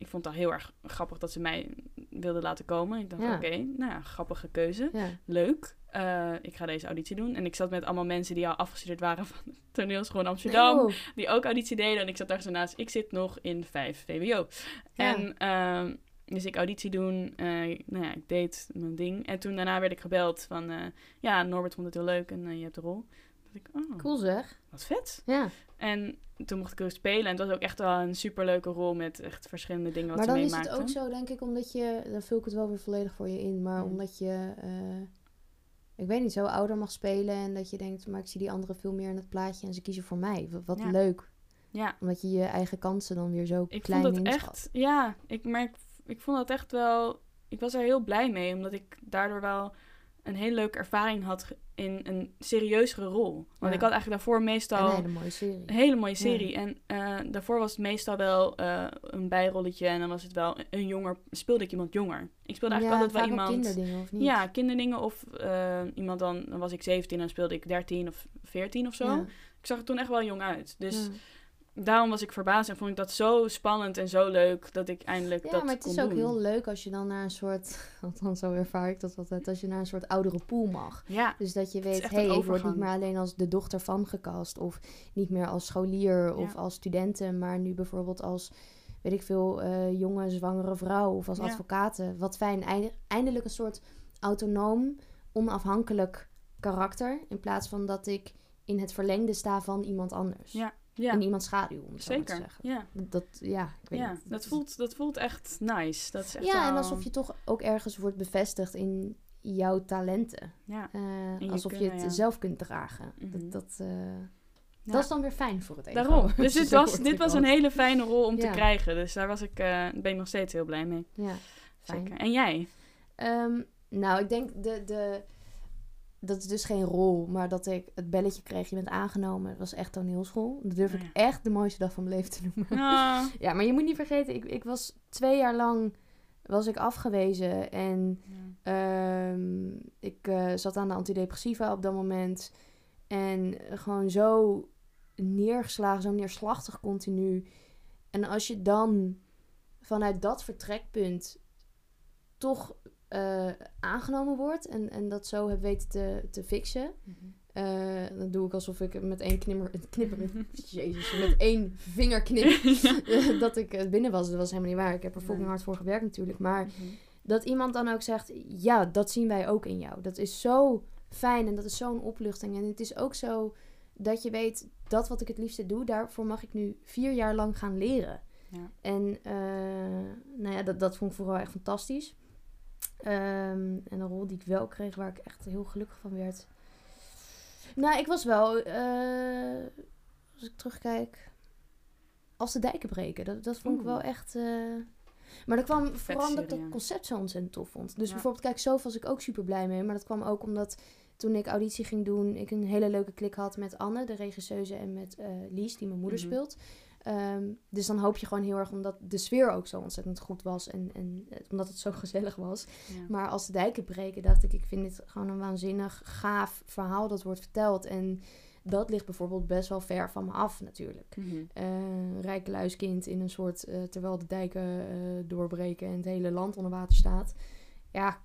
Ik vond het al heel erg grappig dat ze mij wilde laten komen. Ik dacht, Ja. oké, nou ja, grappige keuze. ja. Leuk. Eh, ik ga deze auditie doen. En ik zat met allemaal mensen die al afgestudeerd waren van de toneelschool in Amsterdam. Oh, die ook auditie deden. En ik zat daar zo naast. Ik zit nog in 5 VWO. Ja. En ehm, dus ik auditie doen. eh, nou ja, ik deed mijn ding. En toen daarna werd ik gebeld van... eh, ja, Norbert vond het heel leuk en je hebt de rol. Ik, oh, cool zeg. wat vet. Ja. En toen mocht ik ook spelen. En het was ook echt wel een superleuke rol met echt verschillende dingen wat Maar ze dan is meemaakten. het ook zo, denk ik, omdat je... Dan vul ik het wel weer volledig voor je in. Maar Mm. omdat je... eh, ik weet niet, zo ouder mag spelen. En dat je denkt, maar ik zie die anderen veel meer in het plaatje. En ze kiezen voor mij. Wat, wat Ja. leuk. Ja, Omdat je je eigen kansen dan weer zo ik klein vond het inschat. echt... Ja, ik merk... Ik vond dat echt wel... Ik was er heel blij mee. Omdat ik daardoor wel een hele leuke ervaring had in een serieuzere rol. Want Ja. ik had eigenlijk daarvoor meestal... Een hele mooie serie. Een hele mooie serie. En eh, daarvoor was het meestal wel eh, een bijrolletje. En dan was het wel een jonger... Speelde ik iemand jonger. Ik speelde eigenlijk altijd wel iemand... kinderdingen, of niet? Ja, kinderdingen. Of eh, iemand dan... Dan was ik 17 en dan speelde ik 13 of 14 of zo. Ik zag er toen echt wel jong uit. Dus. Daarom was ik verbaasd. En vond ik dat zo spannend en zo leuk... Dat ik eindelijk Ja, dat maar het is ook doen. heel leuk als je dan naar een soort, althans zo ervaar ik dat altijd, als je naar een soort oudere pool mag. Ja, Dus dat je weet, hé, hey, ik word niet meer alleen als de dochter van gecast. Of niet meer als scholier of Ja. als studenten, maar nu bijvoorbeeld als, weet ik veel, eh, jonge zwangere vrouw of als Ja. advocaten. Wat fijn, Einde- eindelijk een soort autonoom, onafhankelijk karakter. In plaats van dat ik in het verlengde sta van iemand anders. Ja, ja. In iemands schaduw, om maar te zeker. zeggen. Ja, Dat, ja, ik weet ja niet. dat, voelt, dat voelt echt nice. Dat is echt Ja, en alsof je toch ook ergens wordt bevestigd in jouw talenten. Ja, Eh, je alsof je het ja. zelf kunt dragen. Mhm. Dat, dat, eh, ja. dat is dan weer fijn voor het ego. Daarom. Dus dit was, dit was een hele fijne rol om te krijgen. Dus daar was ik, eh, ben ik nog steeds heel blij mee. Ja, fijn. Zeker. En jij? Ehm, nou, ik denk de, de... Dat is dus geen rol, maar dat ik het belletje kreeg, je bent aangenomen. Dat was echt toneelschool. Dat durf Oh ik ja. echt de mooiste dag van mijn leven te noemen. Ah, Ja, maar je moet niet vergeten, ik, ik was twee jaar lang was ik afgewezen. En Ehm, ik eh, zat aan de antidepressiva op dat moment. En gewoon zo neergeslagen, zo neerslachtig continu. En als je dan vanuit dat vertrekpunt toch eh, aangenomen wordt en, en dat zo hebt weten te, te fixen. eh, dan doe ik alsof ik met één knipper, knipper jezus, met één vingerknip dat ik eh, binnen was. Dat was helemaal niet waar. Ik heb er fucking hard voor gewerkt natuurlijk. Maar Mhm. dat iemand dan ook zegt, ja, dat zien wij ook in jou. Dat is zo fijn en dat is zo'n opluchting. En het is ook zo dat je weet, dat wat ik het liefste doe, daarvoor mag ik nu vier jaar lang gaan leren. Ja. En nou ja, dat, dat vond ik vooral echt fantastisch. Ehm, en een rol die ik wel kreeg, waar ik echt heel gelukkig van werd. Nou, ik was wel, eh, als ik terugkijk, als de dijken breken. Dat, dat vond ik Oeh. wel echt. eh, maar dat kwam vooral omdat ik ja. concept zo ontzettend tof vond. Dus Ja. bijvoorbeeld, kijk, zo was ik ook super blij mee. Maar dat kwam ook omdat toen ik auditie ging doen, ik een hele leuke klik had met Anne, de regisseuse, en met eh, Lies, die mijn moeder Mhm. speelt. Ehm, dus dan hoop je gewoon heel erg omdat de sfeer ook zo ontzettend goed was en, en eh, omdat het zo gezellig was. Ja. Maar als de dijken breken, dacht ik, ik vind dit gewoon een waanzinnig gaaf verhaal dat wordt verteld. En dat ligt bijvoorbeeld best wel ver van me af natuurlijk. Mhm. Eh rijk luiskind in een soort, eh, terwijl de dijken eh, doorbreken en het hele land onder water staat. Ja,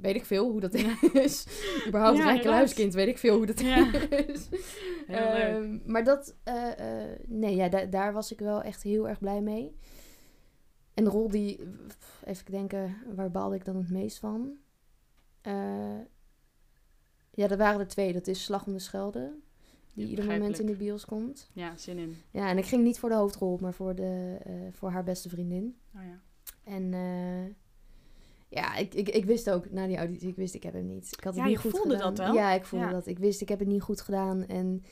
weet ik veel hoe dat is. Überhaupt Ja, inderdaad. luiskind, weet ik veel hoe dat Ja. is. Ehm, maar dat, eh, eh, nee, ja, da- daar was ik wel echt heel erg blij mee. En de rol die, pff, even denken, waar baalde ik dan het meest van? Eh, ja, dat waren er twee. Dat is Slag om de Schelde, die Ja, ieder moment in de bios komt. Ja, zin in. Ja, en ik ging niet voor de hoofdrol, maar voor, de, voor haar beste vriendin. Oh, ja. En ja, ik, ik, ik wist ook na die auditie, ik wist ik heb hem niet. Ik had het Ja, niet je goed voelde gedaan. dat wel? Ja, ik voelde Ja. dat. Ik wist ik heb het niet goed gedaan. En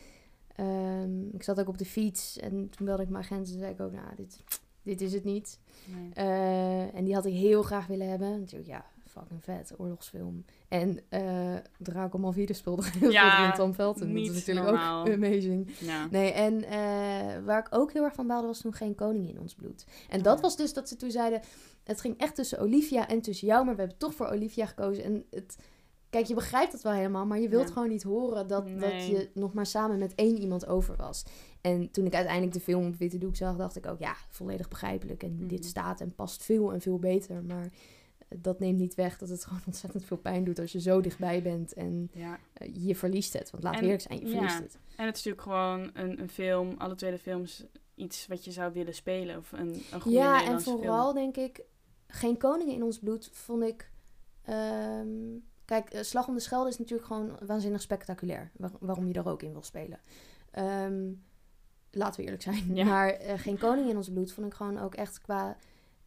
ehm, ik zat ook op de fiets en toen belde ik mijn agent en zei ik ook, nou, dit, dit is het niet. Nee. Eh, en die had ik heel graag willen hebben. Natuurlijk, ja, fucking vet, oorlogsfilm. En eh Draco Malvide speelde heel Ja, in Tom Felton. Dat is natuurlijk normaal. ook amazing. Ja. Nee, en eh, waar ik ook heel erg van baalde was toen geen koning in ons bloed. En Oh dat was dus dat ze toen zeiden, het ging echt tussen Olivia en tussen jou, maar we hebben toch voor Olivia gekozen. En het, kijk, je begrijpt het wel helemaal, maar je wilt Ja. gewoon niet horen dat, dat je nog maar samen met één iemand over was. En toen ik uiteindelijk de film op witte doek zag, dacht ik ook, ja, volledig begrijpelijk. En Mhm. dit staat en past veel en veel beter, maar dat neemt niet weg dat het gewoon ontzettend veel pijn doet als je zo dichtbij bent en ja. eh, je verliest het. Want En- eerlijk zijn, je ja. verliest het. En het is natuurlijk gewoon een, een film, alle tweede films, iets wat je zou willen spelen. Of een, een goede Ja, en vooral denk ik, geen koningen in ons bloed vond ik. ehm, kijk, eh, Slag om de Schelde is natuurlijk gewoon waanzinnig spectaculair. waar- waarom je er ook in wil spelen. Ehm, laten we eerlijk zijn. Ja. Maar eh, geen koning in ons bloed vond ik gewoon ook echt qua.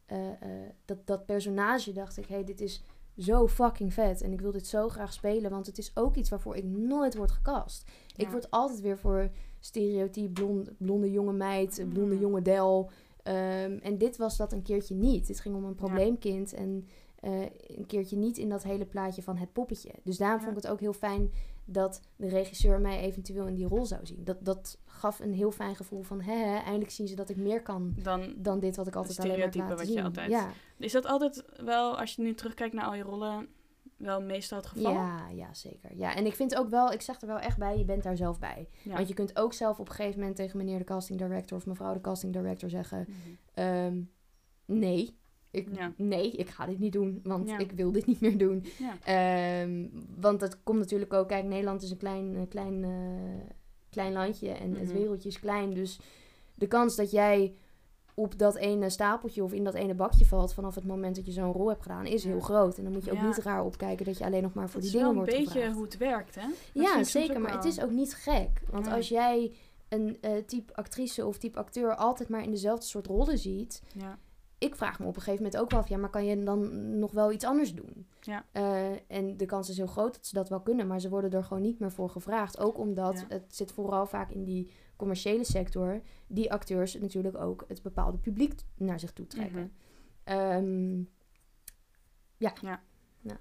Eh, eh, dat, dat personage dacht ik, hé, hey, dit is zo fucking vet. En ik wil dit zo graag spelen, want het is ook iets waarvoor ik nooit word gecast. Ik word altijd weer voor stereotyp blond, blonde jonge meid, Mm. blonde jonge del. Ehm, en dit was dat een keertje niet. Dit ging om een probleemkind en eh, een keertje niet in dat hele plaatje van het poppetje. Dus daarom Ja. vond ik het ook heel fijn dat de regisseur mij eventueel in die rol zou zien. Dat, dat gaf een heel fijn gevoel van, hè, hè, eindelijk zien ze dat ik meer kan Dan, dan dit wat ik altijd alleen maar laten wat je zien. altijd- Ja, is dat altijd wel, als je nu terugkijkt naar al je rollen, wel meestal het geval? ja, ja, zeker. Ja, en ik vind ook wel, ik zeg er wel echt bij, je bent daar zelf bij. Ja. Want je kunt ook zelf op een gegeven moment tegen meneer de casting director of mevrouw de casting director zeggen, Mhm. Ehm, nee. Ik, Ja. Nee, ik ga dit niet doen, want Ja. ik wil dit niet meer doen. Ja. Ehm, want dat komt natuurlijk ook... Kijk, Nederland is een klein, eh, klein, eh, klein landje en het Mhm. wereldje is klein. Dus de kans dat jij op dat ene stapeltje of in dat ene bakje valt... vanaf het moment dat je zo'n rol hebt gedaan, is heel groot. En dan moet je ook niet raar opkijken dat je alleen nog maar voor Dat die is wel dingen een wordt beetje gevraagd. hoe het werkt, hè? Dat Ja, zeker. Maar wel. het is ook niet gek. Want als jij een eh, type actrice of type acteur altijd maar in dezelfde soort rollen ziet Ja. Ik vraag me op een gegeven moment ook wel af, ja, maar kan je dan nog wel iets anders doen? Ja. Eh, en de kans is heel groot dat ze dat wel kunnen, maar ze worden er gewoon niet meer voor gevraagd. Ook omdat Ja. het zit vooral vaak in die commerciële sector, die acteurs natuurlijk ook het bepaalde publiek naar zich toe trekken. Mhm. Ehm, ja. Ja. Nou.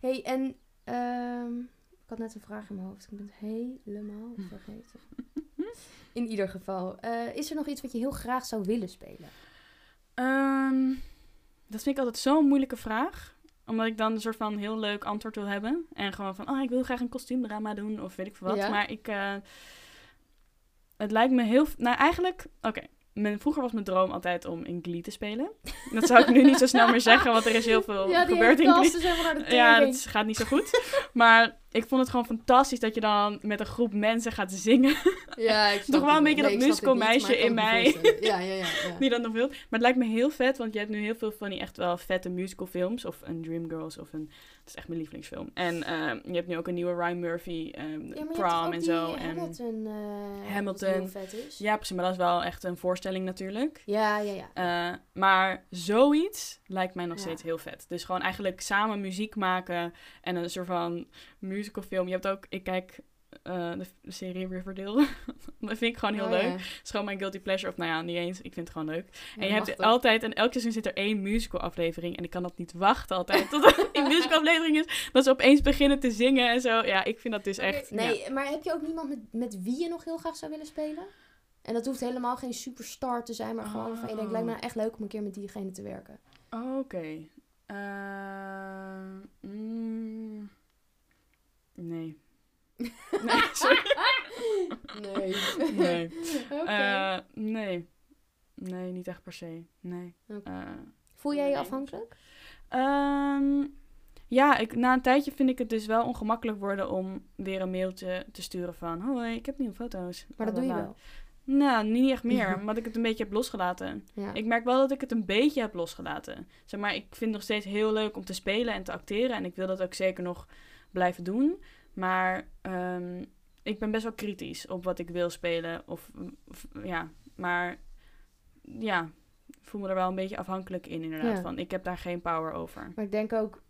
hey, en ehm, ik had net een vraag in mijn hoofd. Ik ben het helemaal Hm. vergeten. In ieder geval, eh, is er nog iets wat je heel graag zou willen spelen? Ehm, dat vind ik altijd zo'n moeilijke vraag. Omdat ik dan een soort van heel leuk antwoord wil hebben. En gewoon van, oh, ik wil graag een kostuumdrama doen of weet ik veel wat. Ja. Maar ik, eh, het lijkt me heel... Nou, eigenlijk, oké. Mijn, vroeger was mijn droom altijd om in Glee te spelen. Dat zou ik nu niet zo snel meer zeggen, want er is heel veel Ja, gebeurd in Glee. naar de Ja, tering. dat gaat niet zo goed. Maar ik vond het gewoon fantastisch dat je dan met een groep mensen gaat zingen. Ja, ik Toch wel een beetje Nee, dat ik snap het musical niet, maar meisje ik kan in mij. Ja, ja, ja. ja. Die dat nog wilt. Maar het lijkt me heel vet, want je hebt nu heel veel van die echt wel vette musicalfilms. Of een Dreamgirls of een... Het is echt mijn lievelingsfilm. En eh, je hebt nu ook een nieuwe Ryan Murphy, ehm, Ja, toch Prom en zo. En, Hamilton, eh, Hamilton. wat heel vet is. ja, precies. Maar dat is wel echt een voorstelling natuurlijk. Ja, ja, ja. Eh, maar zoiets lijkt mij nog steeds heel vet. Dus gewoon eigenlijk samen muziek maken en een soort van musicalfilm. Je hebt ook, ik kijk eh, de, de serie Riverdale. dat vind ik gewoon heel Oh, leuk. ja. Het is gewoon mijn guilty pleasure. Of nou ja, niet eens. Ik vind het gewoon leuk. Ja, en je hebt altijd, en elk seizoen zit er één musical aflevering. En ik kan dat niet wachten altijd tot er een musical aflevering is. Dat ze opeens beginnen te zingen en zo. Ja, ik vind dat dus echt... Nee, ja. maar heb je ook niemand met, met wie je nog heel graag zou willen spelen? En dat hoeft helemaal geen superstar te zijn, maar gewoon van je denkt, Oh. lijkt me nou echt leuk om een keer met diegene te werken. Oh, Oké. Eh, mm, nee. nee, sorry. Nee. Nee. Oké. Eh, nee. Nee, niet echt per se. Nee. Oké. Eh, Voel jij je nee. afhankelijk? Ehm, ja, ik, na een tijdje vind ik het dus wel ongemakkelijk worden om weer een mailtje te sturen van... Hoi, ik heb nieuwe foto's. Maar dat doe je wel. Nou, niet echt meer, omdat ik het een beetje heb losgelaten. Ja. Ik merk wel dat ik het een beetje heb losgelaten. Zeg maar, ik vind het nog steeds heel leuk om te spelen en te acteren. En ik wil dat ook zeker nog blijven doen. Maar ehm, ik ben best wel kritisch op wat ik wil spelen. Of, of- ja, maar ja, voel me er wel een beetje afhankelijk in inderdaad. Ja. Van, ik heb daar geen power over. Maar ik denk ook,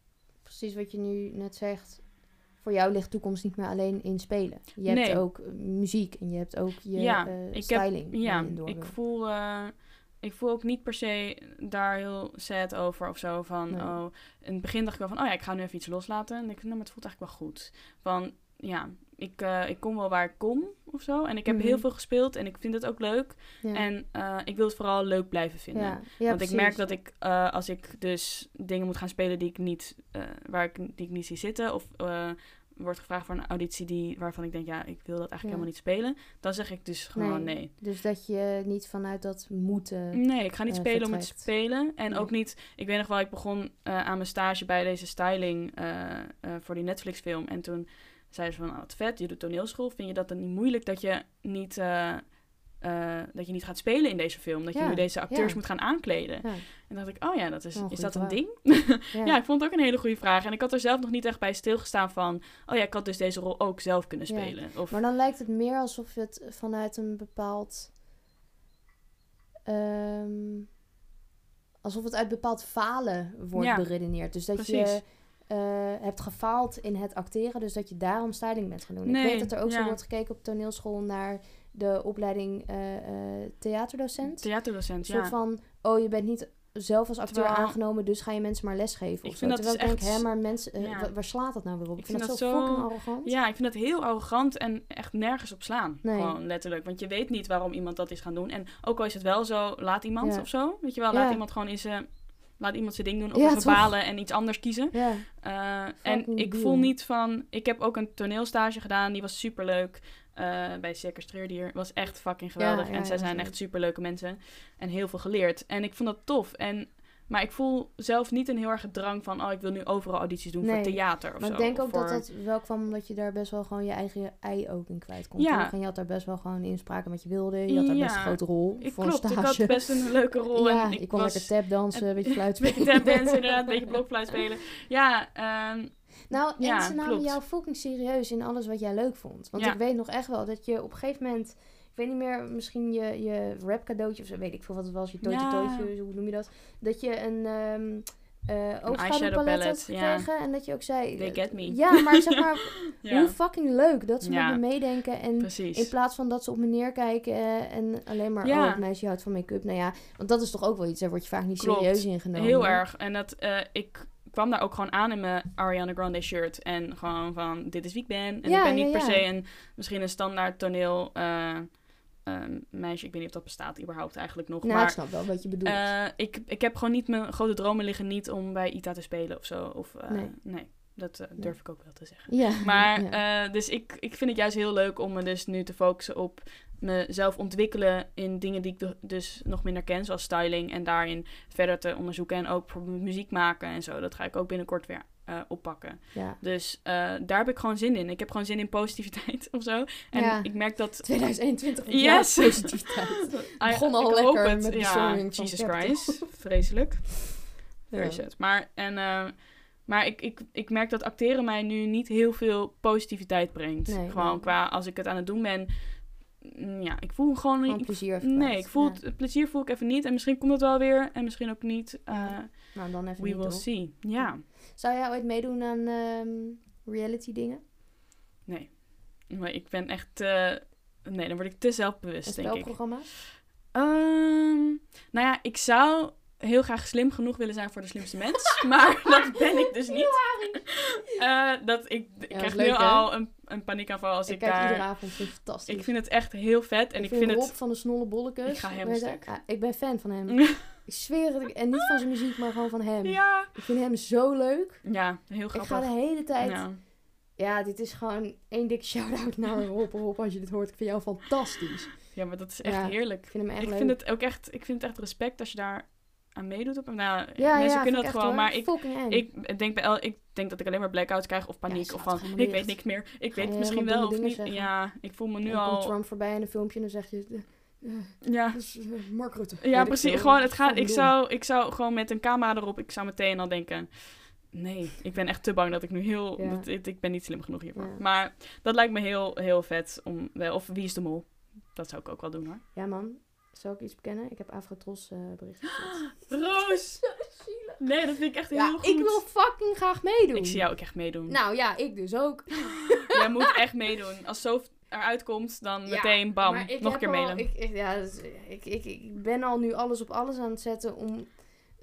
precies wat je nu net zegt, voor jou ligt toekomst niet meer alleen in spelen. Je hebt ook eh, muziek en je hebt ook je Ja, eh, ik heb- styling. waar Ja, ik voel, eh, ik voel ook niet per se daar heel sad over of zo. Van, Nee. oh, in het begin dacht ik wel van, oh ja, ik ga nu even iets loslaten. En ik nou, maar het voelt eigenlijk wel goed. Van, ja, ik, eh, ik kom wel waar ik kom of zo. En ik heb Mhm. heel veel gespeeld en ik vind het ook leuk. Ja. En eh, ik wil het vooral leuk blijven vinden. ja. Ja, Want ik merk dat ik, eh, als ik dus dingen moet gaan spelen die ik niet, waar ik, die ik niet zie zitten, of wordt gevraagd voor een auditie die, waarvan ik denk, ja, ik wil dat eigenlijk Ja. helemaal niet spelen, dan zeg ik dus gewoon Nee. nee. Dus dat je niet vanuit dat moeten... Nee, ik ga niet eh, spelen om het te spelen. En Nee. ook niet, ik weet nog wel, ik begon eh, aan mijn stage bij deze styling eh, voor die Netflix film. En toen zeiden ze van, oh, wat vet, je doet toneelschool. Vind je dat dan niet moeilijk dat je niet, eh, dat je niet gaat spelen in deze film? Dat je Ja, nu deze acteurs ja. moet gaan aankleden. Ja. En dacht ik, oh ja, dat is, is dat een ding? Ja. Ik vond het ook een hele goede vraag. En ik had er zelf nog niet echt bij stilgestaan van... Oh ja, ik had dus deze rol ook zelf kunnen spelen. Of, Maar dan lijkt het meer alsof het vanuit een bepaald. ehm, alsof het uit bepaald falen wordt beredeneerd. Dus dat precies. je eh, hebt gefaald in het acteren, dus dat je daarom styling bent gaan doen. Nee, Ik weet dat er ook zo wordt gekeken op toneelschool naar de opleiding eh, eh, theaterdocent. theaterdocent, een soort ja. van, oh, je bent niet zelf als acteur Terwijl- aangenomen, dus ga je mensen maar lesgeven. Ik vind zo. dat Terwijl dus denk, echt- hè, maar mensen, eh, ja. wa- waar slaat dat nou weer op? Ik, Ik vind, dat dat zo arrogant. Ja, ik vind dat heel arrogant en echt nergens op slaan. Nee. Gewoon letterlijk. Want je weet niet waarom iemand dat is gaan doen. En ook al is het wel zo, laat iemand Ja. of zo. Weet je wel, Ja. laat iemand gewoon in zijn... Laat iemand zijn ding doen. Of Ja, balen en iets anders kiezen. Ja. En ik voel niet van... Ik heb ook een toneelstage gedaan. Die was superleuk. Eh bij Treurdier. Was echt fucking geweldig. Ja, ja, en zij ja, zijn echt superleuke mensen. En heel veel geleerd. En ik vond dat tof. En, maar ik voel zelf niet een heel erg drang van... Oh, ik wil nu overal audities doen Nee. voor theater of Maar zo. ik denk ook voor... dat dat wel kwam omdat je daar best wel gewoon je eigen ei ook in kwijt kon. Ja. En je had daar best wel gewoon inspraak in wat je wilde. Je had daar best een grote rol Ik, voor klopt, een ik had best een leuke rol. ja, en ik ik kon was lekker tapdansen, een beetje fluit een beetje spelen. tapdansen inderdaad, een beetje blokfluit spelen. Ja, ehm, Nou, en Ja, ze namen klopt. jou fucking serieus in alles wat jij leuk vond. Want Ja. ik weet nog echt wel dat je op een gegeven moment... Ik weet niet meer, misschien je, je rap cadeautje of zo, weet ik veel wat het was. Je tootje Ja. tootje, hoe noem je dat? Dat je een... eh eyeshadow oogschaduwpalet had palette, ja. gekregen. En dat je ook zei... They get me. Ja, maar zeg maar, ja, hoe fucking leuk dat ze Ja. met me meedenken. En precies. in plaats van dat ze op me neerkijken en alleen maar, Ja. oh, het meisje houdt van make-up. Nou ja, want dat is toch ook wel iets, daar word je vaak niet Klopt. serieus ingenomen. Heel erg. En dat, eh, ik kwam daar ook gewoon aan in mijn Ariana Grande shirt. En gewoon van, dit is wie ik ben. En Ja, ik ben niet ja, per se een, misschien een standaard toneel eh, ehm, meisje. Ik weet niet of dat bestaat überhaupt eigenlijk nog. Nou, ik maar snap wel wat je bedoelt. eh, ik, ik heb gewoon niet mijn grote dromen liggen niet om bij ITA te spelen of zo. Of, eh, Nee. nee. dat eh, Nee. durf ik ook wel te zeggen. ja. Maar, ja. eh, dus ik, ik vind het juist heel leuk om me dus nu te focussen op mezelf ontwikkelen in dingen die ik dus nog minder ken, zoals styling. En daarin verder te onderzoeken en ook muziek maken en zo. Dat ga ik ook binnenkort weer eh, oppakken. Ja. Dus eh, daar heb ik gewoon zin in. Ik heb gewoon zin in positiviteit of zo. En Ja. ik merk dat... 2021 Yes. positiviteit. Begon al ik lekker met de ja, van Jesus. Christ. Vreselijk. Ja. Maar, en, eh, maar ik, ik, ik merk dat acteren mij nu niet heel veel positiviteit brengt. Nee, gewoon nee. qua als ik het aan het doen ben. Mm, Ja, ik voel gewoon Gewoon niet. plezier Nee, ik voel Ja. het, plezier voel ik even niet. En misschien komt het wel weer. En misschien ook niet. Eh, Ja. Nou, dan even we niet will see. Ja. Zou jij ooit meedoen aan ehm, reality dingen? Nee. Maar ik ben echt. eh, nee, dan word ik te zelfbewust, denk ik. spelprogramma's? Ehm, nou ja, ik zou heel graag slim genoeg willen zijn voor de slimste mens. maar dat ben ik dus niet. Eh, dat ik, ik krijg nu hè? al een, een paniekaanval als ik ik, kijk daar... iedere avond, vind ik fantastisch. Ik vind het echt heel vet. En ik, vind, Rob het... van de Snolle Bollekes. Ik ga je, stuk. ja, ik ben fan van hem. ik zweer het. ik- En niet van zijn muziek, maar gewoon van hem. ja. Ik vind hem zo leuk. Ja, heel Ik ga grappig. de hele tijd... Ja. Ja, dit is gewoon één dikke shout-out naar Rob. Rob, als je dit hoort. Ik vind jou fantastisch. ja, maar dat is echt Ja, heerlijk. Ik vind hem echt Ik leuk. vind het ook echt... Ik vind het echt respect als je daar aan meedoet. Op, nou, ja, mensen ja, kunnen dat gewoon, hoor. maar ik... Ik denk, bij el, ik denk dat ik alleen maar blackouts krijg of paniek. of van, ik weet niks meer. Ik weet het misschien wel of niet. zeggen. Ja, ik voel me nu al... Trump voorbij in een filmpje en dan zeg je... eh, Ja, eh, Mark Rutte. Ja, precies. Gewoon, het gaat, ik, zou, ik zou gewoon met een camera erop, ik zou meteen al denken... Nee, ik ben echt te bang dat ik nu heel... Dat, ik, ik ben niet slim genoeg hiervoor. Maar dat lijkt me heel, heel vet om... wel- Of Wie is de Mol? Dat zou ik ook wel doen hoor. Ja, man. Zou ik iets bekennen? Ik heb Afrotros eh bericht gestuurd. Roos! Nee, dat vind ik echt heel Ja, goed. ik wil fucking graag meedoen. Ik zie jou ook echt meedoen. Nou ja, ik dus ook. Jij moet echt meedoen. Als Sof eruit komt, dan Ja, meteen bam, nog een keer al- mailen. Ik, ik- ja, dus, ik, ik, ik ben al nu alles op alles aan het zetten om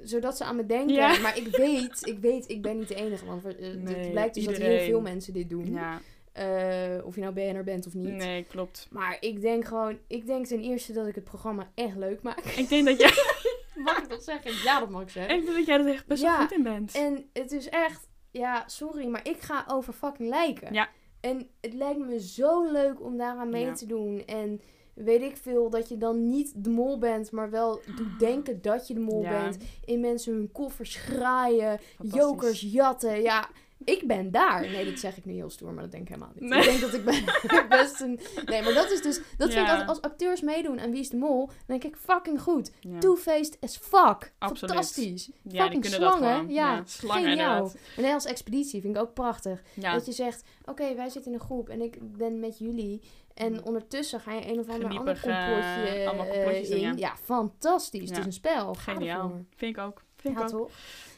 zodat ze aan me denken. Ja. Maar ik weet, ik weet, ik ben niet de enige. Want Nee, het blijkt dus dat heel veel mensen dit doen. Ja, Eh, of je nou BNR bent of niet. nee, klopt. Maar ik denk gewoon, ik denk ten eerste dat ik het programma echt leuk maak. Ik denk dat jij, Mag ik dat zeggen? Ja, dat mag ik zeggen. ik denk dat jij er echt best Ja, wel goed in bent. En het is echt, ja, sorry, maar ik ga over fucking lijken. Ja. En het lijkt me zo leuk om daaraan mee Ja. te doen. En weet ik veel, dat je dan niet de mol bent, maar wel doet denken dat je de mol Ja. bent. In mensen hun koffers graaien, jokers jatten. Ja, ik ben daar. Nee, dat zeg ik nu heel stoer, maar dat denk ik helemaal niet. Nee. Ik denk dat ik ben best een... Nee, maar dat is dus... Dat vind ik Ja. altijd als acteurs meedoen aan Wie is de Mol, dan denk ik fucking goed. Ja. Two-faced as fuck. Absoluut. Fantastisch. Ja, die fucking kunnen dat slangen. gewoon. Ja, slangen geniaal. En als expeditie vind ik ook prachtig. Ja, Dat je zegt, oké, wij zitten in een groep en ik ben met jullie. En Mm. ondertussen ga je een of ander ander complotje doen, in. ja. fantastisch. Het Ja. is een spel. Geniaal. Vind ik ook. Vind Ja, ik ook. toch?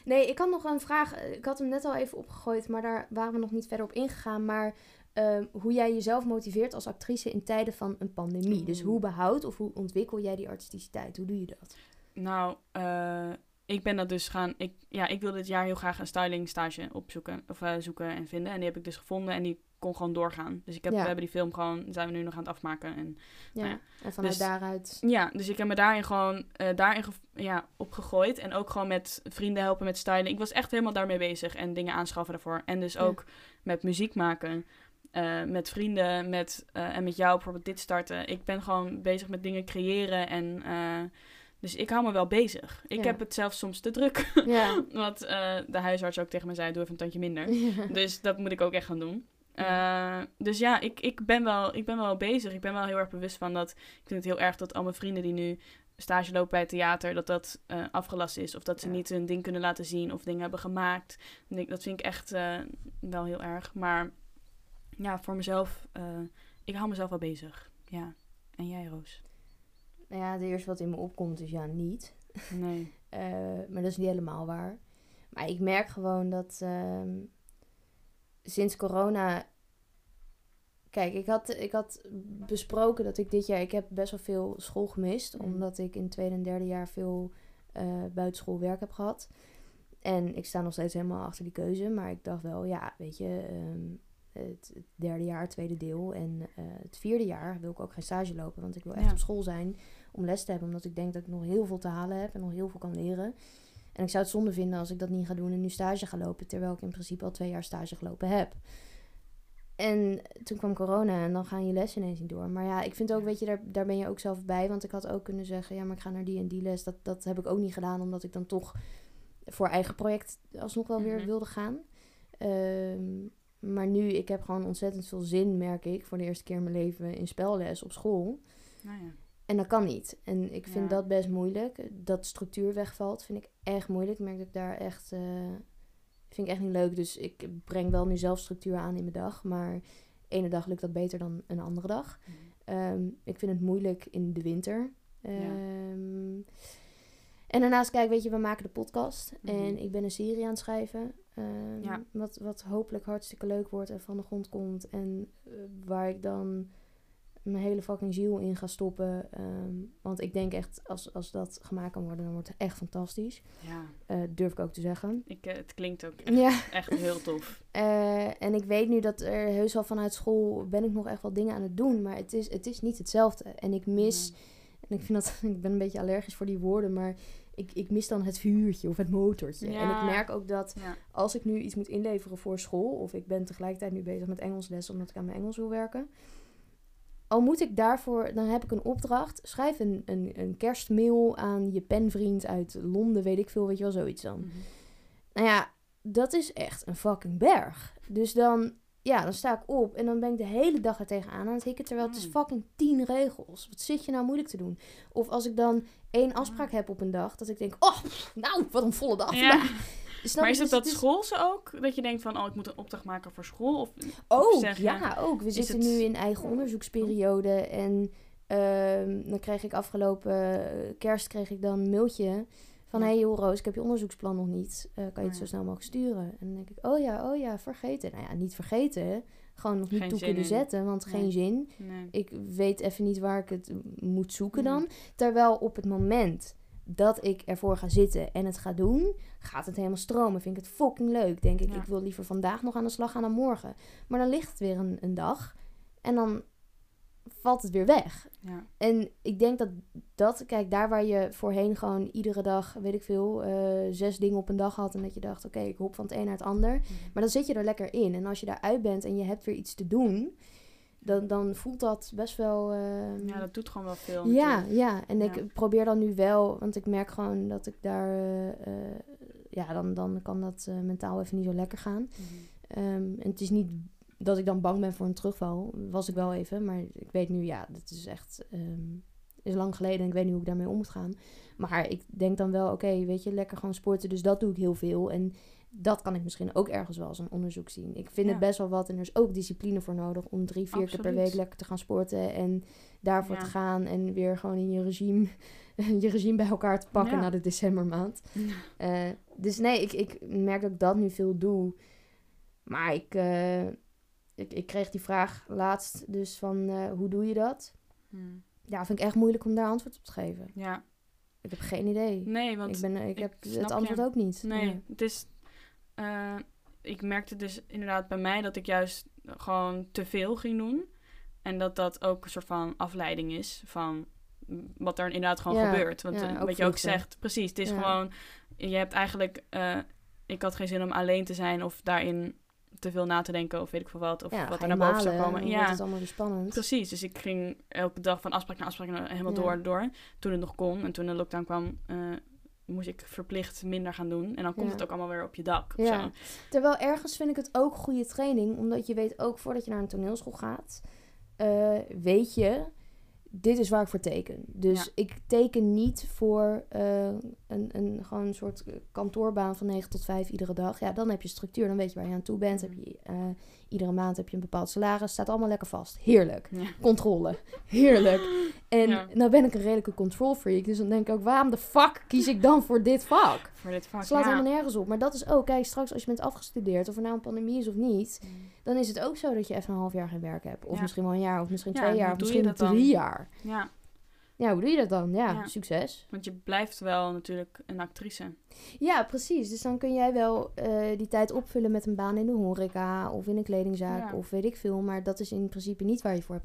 Nee, ik had nog een vraag. Ik had hem net al even opgegooid, maar daar waren we nog niet verder op ingegaan. Maar ehm, hoe jij jezelf motiveert als actrice in tijden van een pandemie. Dus hoe behoud of hoe ontwikkel jij die artisticiteit? Hoe doe je dat? Nou, eh, ik ben dat dus gaan... Ik, ja, ik wilde dit jaar heel graag een styling stage opzoeken. Of eh, zoeken en vinden. En die heb ik dus gevonden. En die kon gewoon doorgaan. Dus ik heb, Ja. we hebben die film gewoon... Zijn we nu nog aan het afmaken. En Ja. Nou ja, En vanuit dus- daaruit. Ja, dus ik heb me daarin gewoon eh, daarin ja, op gegooid. En ook gewoon met vrienden helpen met styling. Ik was echt helemaal daarmee bezig. En dingen aanschaffen daarvoor. En dus ook met muziek maken. eh, met vrienden. Met, eh, en met jou bijvoorbeeld dit starten. Ik ben gewoon bezig met dingen creëren. En, dus ik hou me wel bezig. Ik Ja. heb het zelfs soms te druk. Ja. Wat de huisarts ook tegen me zei. Doe even een tandje minder. ja. Dus dat moet ik ook echt gaan doen. Eh, dus ja, ik, ik, ben wel, ik ben wel bezig. Ik ben wel heel erg bewust van dat. Ik vind het heel erg dat al mijn vrienden die nu stage lopen bij het theater, dat dat eh, afgelast is. Of dat ze Ja. niet hun ding kunnen laten zien of dingen hebben gemaakt. Dat vind ik echt eh, wel heel erg. Maar ja, voor mezelf, ik hou mezelf wel bezig. Ja. En jij, Roos? Nou ja, het eerste wat in me opkomt is ja, niet. Nee. Maar dat is niet helemaal waar. Maar ik merk gewoon dat ehm, sinds corona. Kijk, ik had, ik had besproken dat ik dit jaar. Ik heb best wel veel school gemist. Mhm. Omdat ik in het tweede en derde jaar veel eh buitenschoolwerk heb gehad. En ik sta nog steeds helemaal achter die keuze. Maar ik dacht wel, ja, weet je. ehm, het, het derde jaar, tweede deel. En eh, het vierde jaar wil ik ook geen stage lopen. Want ik wil echt Ja. op school zijn om les te hebben. Omdat ik denk dat ik nog heel veel te halen heb en nog heel veel kan leren. En ik zou het zonde vinden als ik dat niet ga doen en nu stage ga lopen. Terwijl ik in principe al twee jaar stage gelopen heb. En toen kwam corona en dan gaan je lessen ineens niet door. Maar ja, ik vind ook, weet je, daar, daar ben je ook zelf bij. Want ik had ook kunnen zeggen, ja, maar ik ga naar die en die les. Dat, dat heb ik ook niet gedaan, omdat ik dan toch voor eigen project alsnog wel weer Mhm. wilde gaan. Ehm, maar nu, ik heb gewoon ontzettend veel zin, merk ik, voor de eerste keer in mijn leven in spelles op school. Nou ja. En dat kan niet. En ik vind Ja. dat best moeilijk. Dat structuur wegvalt, vind ik echt moeilijk. Ik merk dat ik daar echt... eh, vind ik echt niet leuk. Dus ik breng wel nu zelf structuur aan in mijn dag. Maar ene dag lukt dat beter dan een andere dag. Ehm, ik vind het moeilijk in de winter. Ehm, En daarnaast, kijk, weet je, we maken de podcast. Mhm. En ik ben een serie aan het schrijven. ehm, Ja. wat, wat hopelijk hartstikke leuk wordt en van de grond komt. En eh, waar ik dan mijn hele fucking ziel in ga stoppen. Ehm, want ik denk echt, als, als dat gemaakt kan worden, dan wordt het echt fantastisch. Ja, Eh, durf ik ook te zeggen. ik, eh, het klinkt ook echt, Ja. echt heel tof. Eh, en ik weet nu dat er heus wel vanuit school ben ik nog echt wel dingen aan het doen. Maar het is, het is niet hetzelfde. En ik mis, en ik vind dat, ik ben een beetje allergisch voor die woorden, maar ik, ik mis dan het vuurtje of het motortje. En ik merk ook dat Ja. als ik nu iets moet inleveren voor school, of ik ben tegelijkertijd nu bezig met Engelsles omdat ik aan mijn Engels wil werken. Al moet ik daarvoor, dan heb ik een opdracht. Schrijf een, een, een kerstmail aan je penvriend uit Londen, weet ik veel, weet je wel, zoiets dan. Mhm. Nou ja, dat is echt een fucking berg. Dus dan, ja, dan sta ik op en dan ben ik de hele dag er tegenaan aan het hikken. Terwijl het is Mm. fucking tien regels. Wat zit je nou moeilijk te doen? Of als ik dan één afspraak heb op een dag, dat ik denk, oh, nou, wat een volle dag Ja. Snap Maar is het Dus dat schoolse ook? Dat je denkt van, oh, ik moet een opdracht maken voor school? Of, Ook, zeg ja, ook. We zitten het- nu in eigen onderzoeksperiode. En ehm, dan kreeg ik afgelopen eh, kerst kreeg ik dan een mailtje van... Ja. Hey joh Roos, ik heb je onderzoeksplan nog niet. Eh, kan je het Oh zo snel mogelijk sturen? En dan denk ik, oh ja, oh ja, vergeten. Nou ja, niet vergeten. Gewoon nog niet Geen toe kunnen in. zetten, want Nee. geen zin. nee. Ik weet even niet waar ik het moet zoeken Mm. dan. Terwijl op het moment dat ik ervoor ga zitten en het ga doen, gaat het helemaal stromen. Vind ik het fucking leuk. Denk ik, Ja. ik wil liever vandaag nog aan de slag gaan dan morgen. Maar dan ligt het weer een, een dag en dan valt het weer weg. Ja. En ik denk dat dat, kijk, daar waar je voorheen gewoon iedere dag, weet ik veel, eh, zes dingen op een dag had. En dat je dacht, oké, ik hop van het een naar het ander. Maar dan zit je er lekker in. En als je daaruit bent en je hebt weer iets te doen, dan, dan voelt dat best wel. eh, ja, dat doet gewoon wel veel. ja, natuurlijk. ja, en Ja. ik probeer dan nu wel, want ik merk gewoon dat ik daar, eh, eh, ja, dan, dan kan dat eh, mentaal even niet zo lekker gaan. Mhm. Ehm, en het is niet dat ik dan bang ben voor een terugval, was ik wel even, maar ik weet nu, ja, dat is echt, ehm, is lang geleden en ik weet nu hoe ik daarmee om moet gaan. Maar ik denk dan wel, oké, weet je, lekker gewoon sporten, dus dat doe ik heel veel. En dat kan ik misschien ook ergens wel als een onderzoek zien. Ik vind Ja. het best wel wat en er is ook discipline voor nodig om drie, vier keer per Absoluut. week lekker te gaan sporten en daarvoor Ja. te gaan en weer gewoon in je regime, je regime bij elkaar te pakken Ja. na de decembermaand. Eh, dus nee, ik, ik merk dat ik dat nu veel doe. Maar ik, eh, ik, ik kreeg die vraag laatst dus van eh, hoe doe je dat? Hmm. Ja, vind ik echt moeilijk om daar antwoord op te geven. Ja, Ik heb geen idee. nee, want ik ben, ik ik heb het je. antwoord ook niet. Nee, het is. Eh, ik merkte dus inderdaad bij mij dat ik juist gewoon te veel ging doen. En dat dat ook een soort van afleiding is van wat er inderdaad gewoon Ja, gebeurt. Want ja, eh, wat je ook zegt, precies. Het is Ja. gewoon. Je hebt eigenlijk. eh, ik had geen zin om alleen te zijn of daarin te veel na te denken of weet ik veel wat. Of wat er naar boven zou komen. Ja, het allemaal weer spannend. Precies, dus ik ging elke dag van afspraak naar afspraak helemaal door, door. Toen het nog kon. En toen de lockdown kwam, moest ik verplicht minder gaan doen. En dan komt Ja. het ook allemaal weer op je dak. of Ja. zo. Terwijl ergens vind ik het ook goede training, omdat je weet ook voordat je naar een toneelschool gaat, eh, weet je, dit is waar ik voor teken. Dus Ja. ik teken niet voor eh, een, een, gewoon een soort kantoorbaan van 9 tot 5 iedere dag. Ja, dan heb je structuur, dan weet je waar je aan toe bent. Heb je, eh, iedere maand heb je een bepaald salaris, staat allemaal lekker vast. Heerlijk. Ja. Controle. Heerlijk. En Ja. nou ben ik een redelijke control freak, dus dan denk ik ook, waarom de fuck kies ik dan voor dit vak? Voor dit vak. slaat helemaal nergens op. Maar dat is ook, kijk, straks als je bent afgestudeerd, of er nou een pandemie is of niet, Mm. Dan is het ook zo dat je even een half jaar geen werk hebt. Of Ja. misschien wel een jaar, of misschien Ja, twee jaar, of misschien dan? drie jaar. Ja, Ja, hoe doe je dat dan? Ja, Ja. succes. want je blijft wel natuurlijk een actrice. Ja, precies. Dus dan kun jij wel eh, die tijd opvullen met een baan in de horeca, of in een kledingzaak, Ja. of weet ik veel. Maar dat is in principe niet waar je voor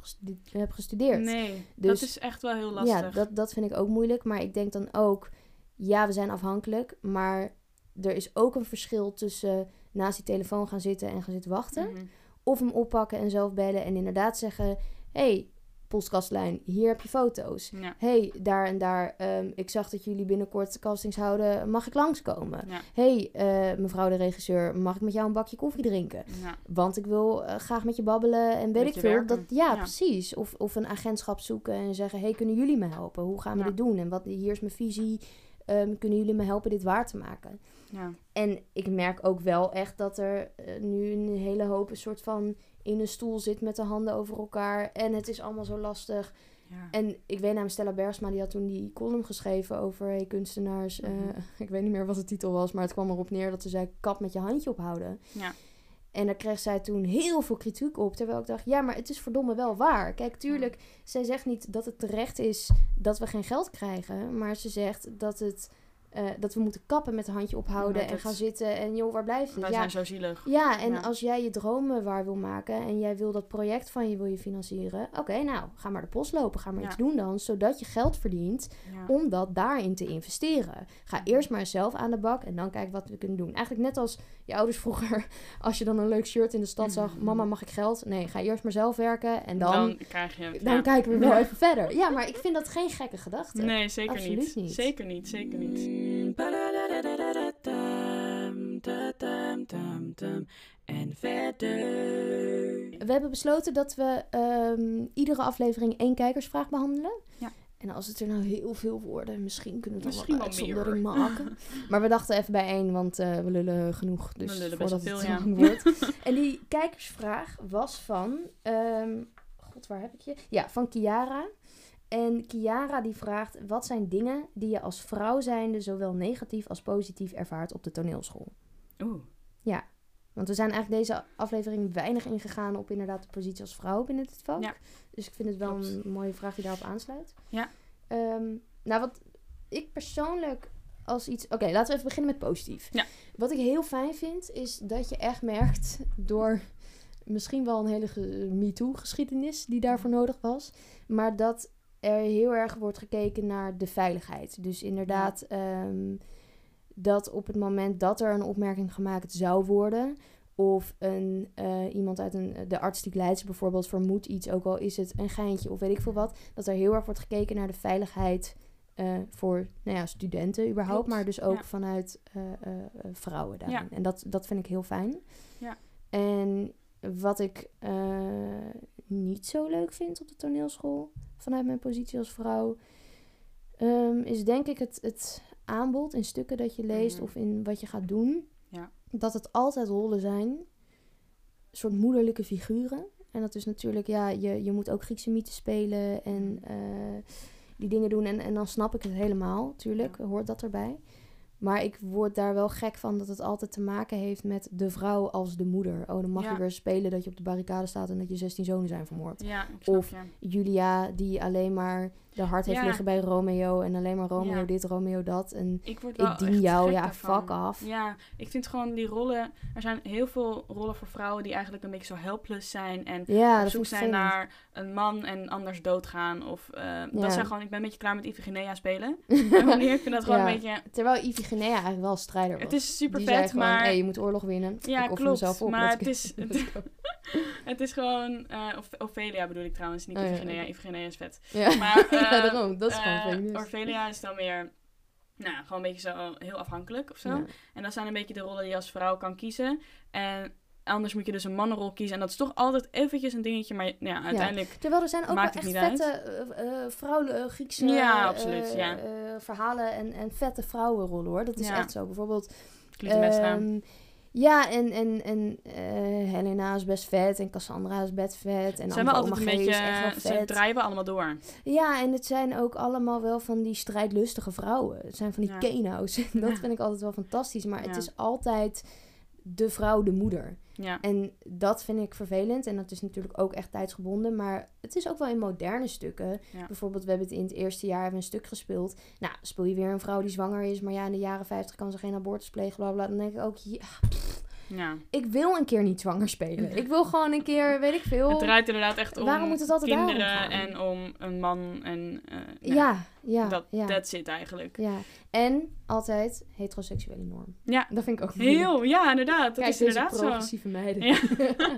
hebt gestudeerd. Nee, Dus- dat is echt wel heel lastig. Ja, dat, dat vind ik ook moeilijk. Maar ik denk dan ook, ja, we zijn afhankelijk. Maar er is ook een verschil tussen naast die telefoon gaan zitten en gaan zitten wachten. Mhm. Of hem oppakken en zelf bellen en inderdaad zeggen: hey, postkastlijn, hier heb je foto's. Ja. hey, daar en daar, ehm, ik zag dat jullie binnenkort castings houden, mag ik langskomen? Ja. hey, eh, mevrouw de regisseur, mag ik met jou een bakje koffie drinken? Ja. Want ik wil eh, graag met je babbelen en weet Met ik veel. Dat, ja, precies. Of, of een agentschap zoeken en zeggen, hey, kunnen jullie me helpen? Hoe gaan we dit doen? En wat, hier is mijn visie. Ehm, kunnen jullie me helpen dit waar te maken? Ja. En ik merk ook wel echt dat er eh, nu een hele hoop een soort van in een stoel zit met de handen over elkaar. En het is allemaal zo lastig. Ja. En ik weet namelijk, Stella Bergsma, die had toen die column geschreven over hey, kunstenaars. eh, Mhm. ik weet niet meer wat de titel was, maar het kwam erop neer dat ze zei, kap met je handje ophouden. Ja. En daar kreeg zij toen heel veel kritiek op. Terwijl ik dacht, ja, maar het is verdomme wel waar. Kijk, tuurlijk, zij zegt niet dat het terecht is dat we geen geld krijgen. Maar ze zegt dat, het, eh, dat we moeten kappen met een handje ophouden en het- gaan zitten. En joh, waar blijft het? Wij Ja, zijn zo zielig. ja, en Ja. als jij je dromen waar wil maken en jij wil dat project van je wil je financieren. Oké, nou, ga maar de post lopen. Ga maar Ja. iets doen dan, zodat je geld verdient om dat daarin te investeren. Ga eerst maar zelf aan de bak en dan kijk wat we kunnen doen. Eigenlijk net als je ouders vroeger, als je dan een leuk shirt in de stad zag. Mhm. Mama, mag ik geld? Nee, ga eerst maar zelf werken en dan, dan, krijg je het. ja. kijken we wel even verder. Ja, maar ik vind dat geen gekke gedachte. Nee, zeker Absoluut niet. niet. Zeker niet, zeker niet. En verder. We hebben besloten dat we ehm, iedere aflevering één kijkersvraag behandelen. Ja. En als het er nou heel veel worden, misschien kunnen we dan Misschien wel uitzondering maken. maar we dachten even bij één, want eh, we lullen genoeg. Dus lullen voordat het veel, te ja. lang wordt. en die kijkersvraag was van... ehm, God, waar heb ik je? Ja, van Kiara. En Kiara die vraagt... Wat zijn dingen die je als vrouw zijnde... zowel negatief als positief ervaart op de toneelschool? Oeh. Want we zijn eigenlijk deze aflevering weinig ingegaan op inderdaad de positie als vrouw binnen dit vak. Ja. Dus ik vind het wel Klopt. een mooie vraag die daarop aansluit. Ja. Ehm, nou, wat ik persoonlijk als iets... Oké, laten we even beginnen met positief. Ja. Wat ik heel fijn vind, is dat je echt merkt door misschien wel een hele ge- MeToo-geschiedenis die daarvoor nodig was. Maar dat er heel erg wordt gekeken naar de veiligheid. Dus inderdaad, ehm, dat op het moment dat er een opmerking gemaakt zou worden. Of een, eh, iemand uit een, de artistiek leidster bijvoorbeeld vermoedt iets, ook al is het een geintje of weet ik veel wat. Dat er heel erg wordt gekeken naar de veiligheid eh, voor nou ja, studenten überhaupt. Klopt, Maar dus ook ja. vanuit eh, vrouwen daarin. Ja. En dat, dat vind ik heel fijn. Ja. En wat ik niet zo leuk vind op de toneelschool, vanuit mijn positie als vrouw, ehm, is denk ik het, het aanbod in stukken dat je leest Mhm. of in wat je gaat doen. Ja. Dat het altijd rollen zijn, soort moederlijke figuren. En dat is natuurlijk, ja, je, je moet ook Griekse mythen spelen en eh, die dingen doen. En, en dan snap ik het helemaal, tuurlijk, Ja. hoort dat erbij. Maar ik word daar wel gek van dat het altijd te maken heeft met de vrouw als de moeder. Oh, dan mag Ja. je weer spelen dat je op de barricade staat en dat je 16 zonen zijn vermoord. Ja, ik Of-. Julia, die alleen maar de hart heeft Ja. liggen bij Romeo. En alleen maar Romeo Ja. dit, Romeo dat. En Ik, word ik dien jou, ja, daarvan. fuck af. Ja, ik vind gewoon die rollen... Er zijn heel veel rollen voor vrouwen die eigenlijk een beetje zo helpless zijn. En Ja, op zoek zijn naar een man en anders doodgaan. Of eh, dat zijn gewoon... Ik ben een beetje klaar met Iphigenia spelen. Manier, ik vind dat gewoon een beetje... Terwijl Iphigenia eigenlijk wel strijder was. Het is super die vet, gewoon, maar... hey, je moet oorlog winnen. Ja, ik klopt, mezelf op. maar het is-. Het is gewoon... eh, of Ophelia bedoel ik trouwens, niet Oh, Iphigenia. is vet. Maar, ja, eh, daarom. Dat is gewoon Eh, feminist. Ophelia is dan weer... Nou, gewoon een beetje zo heel afhankelijk of zo. Ja. En dat zijn een beetje de rollen die je als vrouw kan kiezen. En anders moet je dus een mannenrol kiezen. En dat is toch altijd eventjes een dingetje. Maar ja, uiteindelijk... Terwijl er zijn ook wel echt vette eh, eh, vrouwelijke Griekse Ja, eh, absoluut, ja. eh, verhalen en, en vette vrouwenrollen hoor. Dat is echt zo. Bijvoorbeeld Clytemnestra. Ja, en, en, en eh, Helena is best vet en Cassandra is best vet. En zijn Amber altijd een beetje... echt wel Ze vet. we allemaal door. Ja, en het zijn ook allemaal wel van die strijdlustige vrouwen. Het zijn van die Ja. Keno's. En dat Ja. vind ik altijd wel fantastisch. Maar het is altijd de vrouw, de moeder. Ja. En dat vind ik vervelend. En dat is natuurlijk ook echt tijdsgebonden. Maar het is ook wel in moderne stukken. Ja. Bijvoorbeeld, we hebben het in het eerste jaar hebben een stuk gespeeld. Nou, speel je weer een vrouw die zwanger is. Maar ja, in de jaren 50 kan ze geen abortus plegen. Bla bla. Dan denk ik ook, ja, ja. ik wil een keer niet zwanger spelen. Ik wil gewoon een keer, weet ik veel. Het draait inderdaad echt om Waarom moet het altijd kinderen en om een man. En, eh, Ja, Ja, dat, ja, That's it eigenlijk. ja. En altijd heteroseksuele norm. Ja. Dat vind ik ook moeilijk. Heel, ja, inderdaad. Dat Kijk, is inderdaad zo. progressieve meiden. Ja.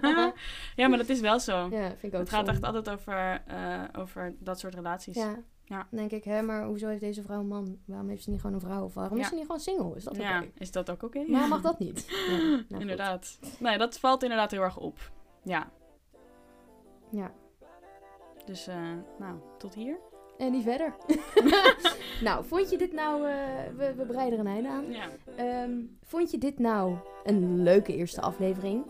Ja, ja, maar dat is wel zo. vind ik ook het gaat echt altijd over, eh, over dat soort relaties. Ja. Ja. Dan denk ik, hè, maar hoezo heeft deze vrouw een man? Waarom heeft ze niet gewoon een vrouw? Of waarom Ja. is ze niet gewoon single? Is dat oké? Ja, is dat ook oké? Waarom mag dat niet? Ja, nou goed. inderdaad. Nee, dat valt inderdaad heel erg op. Ja, Ja. dus eh, nou, tot hier. En niet verder. nou, vond je dit nou... eh, we, we breiden er een einde aan. Ja. Ehm, vond je dit nou een leuke eerste aflevering?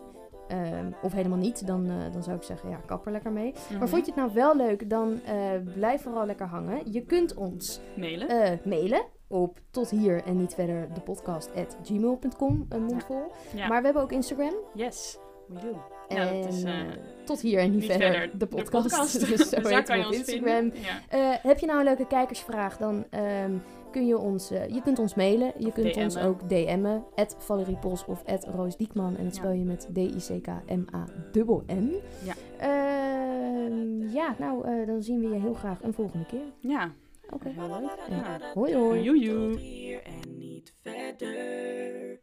Ehm, of helemaal niet, dan, eh, dan zou ik zeggen, ja, kap er lekker mee. Mhm. Maar vond je het nou wel leuk, dan eh, blijf vooral lekker hangen. Je kunt ons Mailen. eh, mailen op tot hier en niet verder de podcast at gmail.com, een mondvol. ja. Maar we hebben ook Instagram. Yes, we do. En Ja, dat is tot hier en niet, verder, de podcast. dus zo dus daar heet kan het je op ons Instagram. vinden. Ja. Heb je nou een leuke kijkersvraag, dan ehm, kun je ons, eh, je kunt ons mailen. Je Of kunt ons ook DM'en. At Valerie Pos of at Roos Diekman. En dat spel je met D-I-C-K-M-A-N-N. Ja. Ehm, ja, nou, eh, dan zien we je heel graag een volgende keer. ja, Oké. heel leuk. Ja. Hoi hoi. Joejoe. Hier en niet verder.